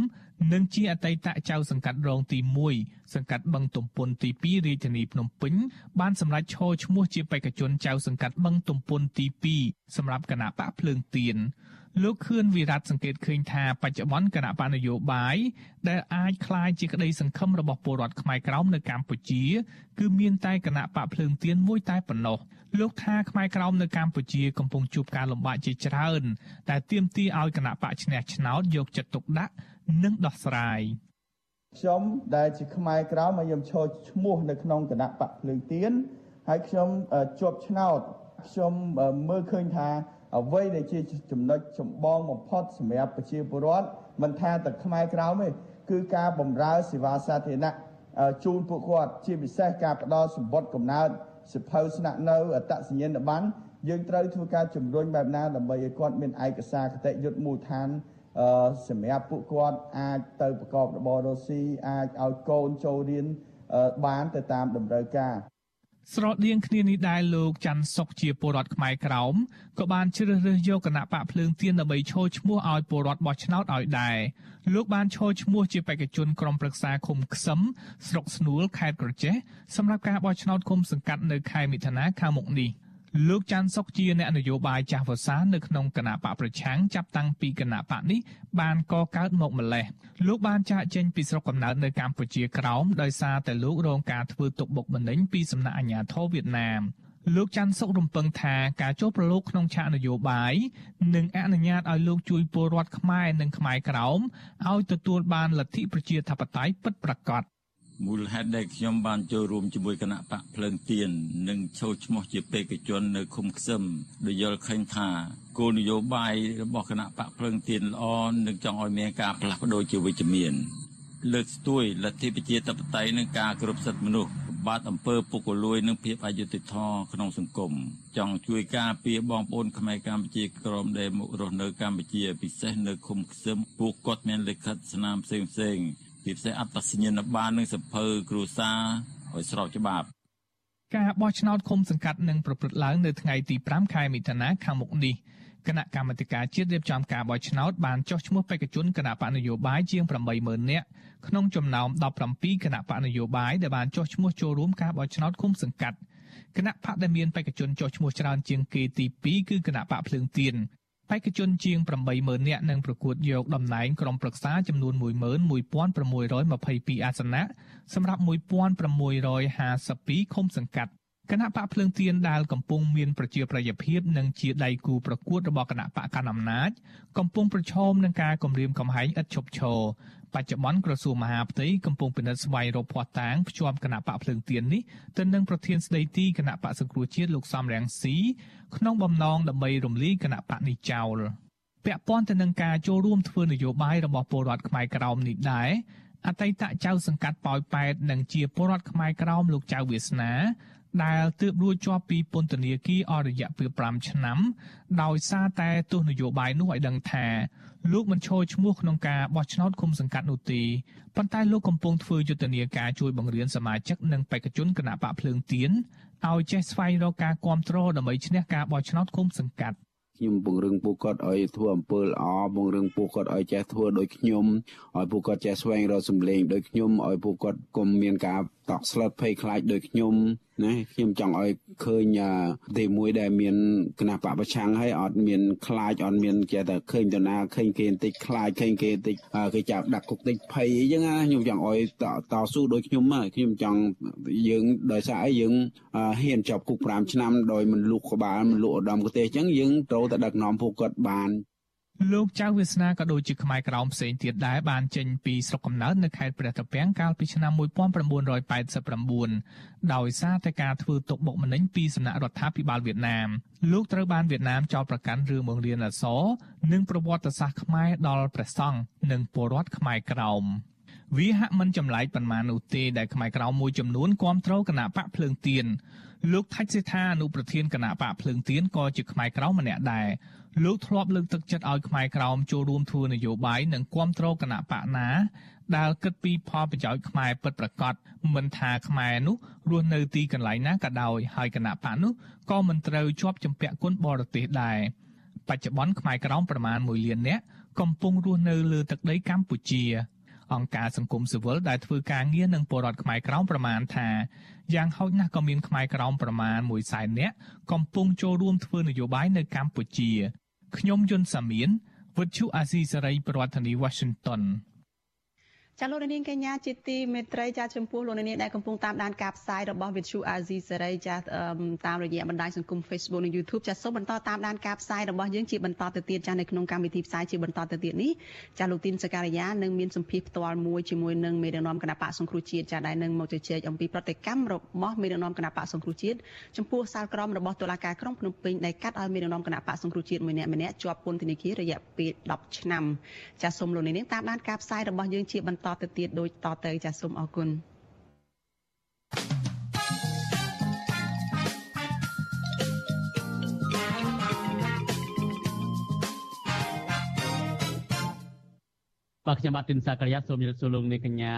និងជាអតីតចៅសង្កាត់រងទី1សង្កាត់បឹងទំពុនទី2រាជធានីភ្នំពេញបានសម្រេចឈរឈ្មោះជាបេក្ខជនចៅសង្កាត់បឹងទំពុនទី2សម្រាប់គណៈបកភ្លើងទៀន លោកខឿនវិរៈសង្កេតឃើញថាបច្ចុប្បន្នគណៈបកនយោបាយដែលអាចคล้ายជាក្តីសង្ឃឹមរបស់ពលរដ្ឋខ្មែរក្រោមនៅកម្ពុជា គឺមានតែគណៈបកភ្លើងទៀនមួយតែប៉ុណ្ណោះលោកថាខ្មែរក្រោមនៅកម្ពុជាកំពុងជួបការលំបាកជាច្រើនតែទាមទារឲ្យគណៈបកឈ្នះឆ្នោតយកចិត្តទុកដាក់និងដោះស្រាយខ្ញុំដែលជាខ្មែរក្រមហើយខ្ញុំឈរឈ្មោះនៅក្នុងគណៈបកភ្លើងទៀនហើយខ្ញុំជាប់ឆ្នោតខ្ញុំមើលឃើញថា អ្វីដែលជាចំណុចចម្បងបំផុតសម្រាប់ប្រជាពលរដ្ឋមិនថាតែខ្មែរក្រមទេគឺការបំរើសេវាសាធារណៈជូនពួកគាត់ជាពិសេសការផ្ដល់សម្បត្តិកំណើតសិភៅស្នាក់នៅអត្តសញ្ញាណប័ណ្ណយើងត្រូវធ្វើការជំរុញបែបណាដើម្បីឲ្យគាត់មានឯកសារគតិយុត្តមូលដ្ឋានសម្រាប់ពួកគាត់អាចទៅប្រកបរបររស់ស៊ីអាចឲ្យកូនចូលរៀនបានទៅតាមតម្រូវការ ស្រដៀងគ្នានេះដែរលោកច័ន្ទសុកជាពលរដ្ឋខ្មែរក្រោមក៏បានជ្រើសរើសយកគណៈបកភ្លើងទៀនដើម្បីឈរឈ្មោះឲ្យពលរដ្ឋបោះឆ្នោតឲ្យដែរលោកបានឈរឈ្មោះជាបេក្ខជនក្រុមប្រឹក្សាឃុំខ្សឹមស្រុកស្នួលខេត្តក្រចេះសម្រាប់ការបោះឆ្នោតឃុំសង្កាត់នៅខែមិថុនាខាងមុខនេះ។ លោកច័ន្ទសុកជាអ្នកនយោបាយចាស់វសានៅក្នុងគណៈបកប្រឆាំងចាប់តាំងពីគណៈបកនេះបានកកើតមកម្លេះលោកបានចាកចេញពីស្រុកកំណើតនៅកម្ពុជាក្រោមដោយសារតែលោករងការធ្វើទុកបុកម្នេញពីសំណាក់អាជ្ញាធរវៀតណាមលោកច័ន្ទសុករំពឹងថាការចូលប្រឡូកក្នុងឆាកនយោបាយនឹងអនុញ្ញាតឲ្យលោកជួយពលរដ្ឋខ្មែរនិងខ្មែរក្រោមឲ្យទទួលបានលទ្ធិប្រជាធិបតេយ្យពិតប្រាកដ មូលហេតុដែលខ្ញុំបានចូលរួមជាមួយគណៈបកភ្លើងទៀននិងចូលឈ្មោះជាបេក្ខជននៅឃុំខ្សឹមដោយយល់ឃើញថាគោលនយោបាយរបស់គណៈបកភ្លើងទៀនល្អនិងចង់ឲ្យមានការផ្លាស់ប្ដូរជាវិជ្ជមានលើកស្ទួយលទ្ធិប្រជាធិបតេយ្យនិងការគោរពសិទ្ធិមនុស្សបាត់អំពើពុករលួយនិងភាពអយុត្តិធម៌ក្នុងសង្គមចង់ជួយការពារបងប្អូនខ្មែរកម្ពុជាក្រមដែលមករស់នៅកម្ពុជាពិសេសនៅឃុំខ្សឹមពួកគាត់មានលិខិតស្នាមផ្សេងៗជា ពិសេសអត្តសញ្ញាណប័ណ្ណនិងសភៅគ្រួសារឲ្យស្របច្បាប់ការបោះឆ្នោតឃុំសង្កាត់នឹងប្រព្រឹត្តឡើងនៅថ្ងៃទី5ខែមិថុនាខាងមុខនេះគណៈកម្មាធិការជាតិរៀបចំការបោះឆ្នោតបានចុះឈ្មោះបេក្ខជនគណៈបកនយោបាយជាង80000នាក់ក្នុងចំណោម17គណៈបកនយោបាយដែលបានចុះឈ្មោះចូលរួមការបោះឆ្នោតឃុំសង្កាត់គណៈបកដែលមានបេក្ខជនចុះឈ្មោះច្រើនជាងគេទី2គឺគណៈបកភ្លើងទៀន បេក្ខជនជាង80000នាក់នឹងប្រកួតយកតំណែងក្រុមប្រឹក្សាចំនួន11622អាសនៈសម្រាប់1652ឃុំសង្កាត់គណៈបកភ្លើងទៀនដែលកំពុងមានប្រជាប្រិយភាពនិងជាដៃគូប្រកួតរបស់គណៈបកកណ្ដាលអំណាចកំពុងប្រឈមនឹងការគំរាមកំហែងឥតឈប់ឈរ បច្ចុប្បន្នក្រសួងមហាផ្ទៃកំពុងពិនិត្យស្វែងរកភស្តុតាងភ្ជាប់គណៈបកភ្លើងទៀននេះទៅនឹងប្រធានស្ដីទីគណៈបកសង្គ្រោះជាតិលោកសំរងស៊ីក្នុងបំណងដើម្បីរំលាយគណៈបកនេះចោលពាក់ព័ន្ធទៅនឹងការចូលរួមធ្វើនយោបាយរបស់ពលរដ្ឋខ្មែរក្រោមនេះដែរអតីតចៅសង្កាត់ប៉ោយប៉ែតនិងជាពលរដ្ឋខ្មែរក្រោមលោកចៅវាសនា ដែលទើបរួចជាប់ពីពន្ធនាគារអស់រយៈពេល5ឆ្នាំ ដោយសារតែទស្សនយោបាយនោះឲ្យដឹងថាលោកមិនឈរឈ្មោះក្នុងការបោះឆ្នោតគុំសង្កាត់នោះទេប៉ុន្តែលោកកំពុងធ្វើយុទ្ធនាការជួយបង្រៀនសមាជិកនិងបេក្ខជនគណៈបកភ្លើងទៀនឲ្យចេះស្វែងរកការគ្រប់គ្រងដើម្បីឈ្នះការបោះឆ្នោតគុំសង្កាត់ខ្ញុំពង្រឹងពួកគាត់ឲ្យធ្វើអំពើល្អពង្រឹងពួកគាត់ឲ្យចេះធ្វើដូចខ្ញុំឲ្យពួកគាត់ចេះស្វែងរកសម្លេងដូចខ្ញុំឲ្យពួកគាត់កុំមានការ តក់ស្លុតភ័យខ្លាចដូចខ្ញុំណាខ្ញុំចង់ឲ្យឃើញទីមួយដែលមានគណៈបពប្រឆាំងហើយអត់មានខ្លាចអត់មានចេះតែឃើញតាណាឃើញគេបន្តិចខ្លាចឃើញគេបន្តិចគេចាប់ដាក់គុកតិចភ័យអីចឹងណាខ្ញុំចង់ឲ្យតស៊ូដូចខ្ញុំខ្ញុំចង់យើងដោយសារអីយើងហ៊ានជាប់គុក5ឆ្នាំដោយមិនលូកក្បាលមិនលូកឧត្តមប្រទេសចឹងយើងត្រូវតែដឹកនាំពួកគាត់បាន លោកចៅវាសនាក៏ដូចជាខ្មែរក្រោមផ្សេងទៀតដែរបានចេញពីស្រុកកំណើតនៅខេត្តព្រះត្រពាំងកាលពីឆ្នាំ1989ដោយសារតែការធ្វើទុកបុកម្នេញពីសំណាក់រដ្ឋាភិបាលវៀតណាមលោកត្រូវបានវៀតណាមចោទប្រកាន់រឿងបង្រៀនអក្សរនិងប្រវត្តិសាស្ត្រខ្មែរដល់ព្រះសង្ឃនិងពលរដ្ឋខ្មែរក្រោមវាហាក់មិនចម្លែកប៉ុន្មាននោះទេដែលខ្មែរក្រោមមួយចំនួនគាំទ្រគណៈបកភ្លើងទៀនលោកថាច់សេដ្ឋាអនុប្រធានគណៈបកភ្លើងទៀនក៏ជាខ្មែរក្រោមម្នាក់ដែរ លោកធ្លាប់លើកទឹកចិត្តឲ្យខ្មែរក្រោមចូលរួមធ្វើនយោបាយនិងគ្រប់គ្រងគណៈបកណាដែលគិតពីផលប្រយោជន៍ខ្មែរពិតប្រាកដមិនថាខ្មែរនោះរស់នៅទីកន្លែងណាក៏ដោយហើយគណៈបកនោះក៏មិនត្រូវជាប់ជំពាក់គុណបរទេសដែរបច្ចុប្បន្នខ្មែរក្រោមប្រមាណ1លាននាក់កំពុងរស់នៅលើទឹកដីកម្ពុជា អង្គការសង្គមស៊ីវិលដែលធ្វើការងារនឹងពលរដ្ឋខ្មែរក្រោមប្រមាណថាយ៉ាងហោចណាស់ក៏មានខ្មែរក្រោមប្រមាណ1សែននាក់កំពុងចូលរួមធ្វើនយោបាយនៅកម្ពុជាខ្ញុំយុនសាមៀនវិទ្យុអាស៊ីសេរីប្រធានាធិបតី Washington ចាលោកនាងកញ្ញាជាទីមេត្រីចាចំពោះលោកនាងដែលកំពុងតាមដានការផ្សាយរបស់ Vithu Azizi សេរីចាតាមរយៈបណ្ដាញសង្គម Facebook និង YouTube ចាសូមបន្តតាមដានការផ្សាយរបស់យើងជាបន្តទៅទៀតចានៅក្នុងកម្មវិធីផ្សាយជាបន្តទៅទៀតនេះចាលោកទីនសការីយ៉ានឹងមានសម្ភារផ្ទាល់មួយជាមួយនឹងមេដឹកនាំគណៈបកសង្គ្រោះជាតិចាដែលនឹងមកជជែកអំពីប្រតិកម្មរបស់មេដឹកនាំគណៈបកសង្គ្រោះជាតិចំពោះសាលក្រមរបស់តុលាការក្រុងភ្នំពេញដែលកាត់ឲ្យមេដឹកនាំគណៈបកសង្គ្រោះជាតិម្នាក់ម្នាក់ជាប់ពន្ធនាគាររយៈពេល10ឆ្នាំចាសូមលោកនាងតាមដានការផ្សាយរបស់យើងជាបន្តទៅទៀតដូចតទៅចាសសូមអរគុណបាទខ្ញុំបាទទីនសាករិយាសូមជម្រាបសួរលោកអ្នកកញ្ញា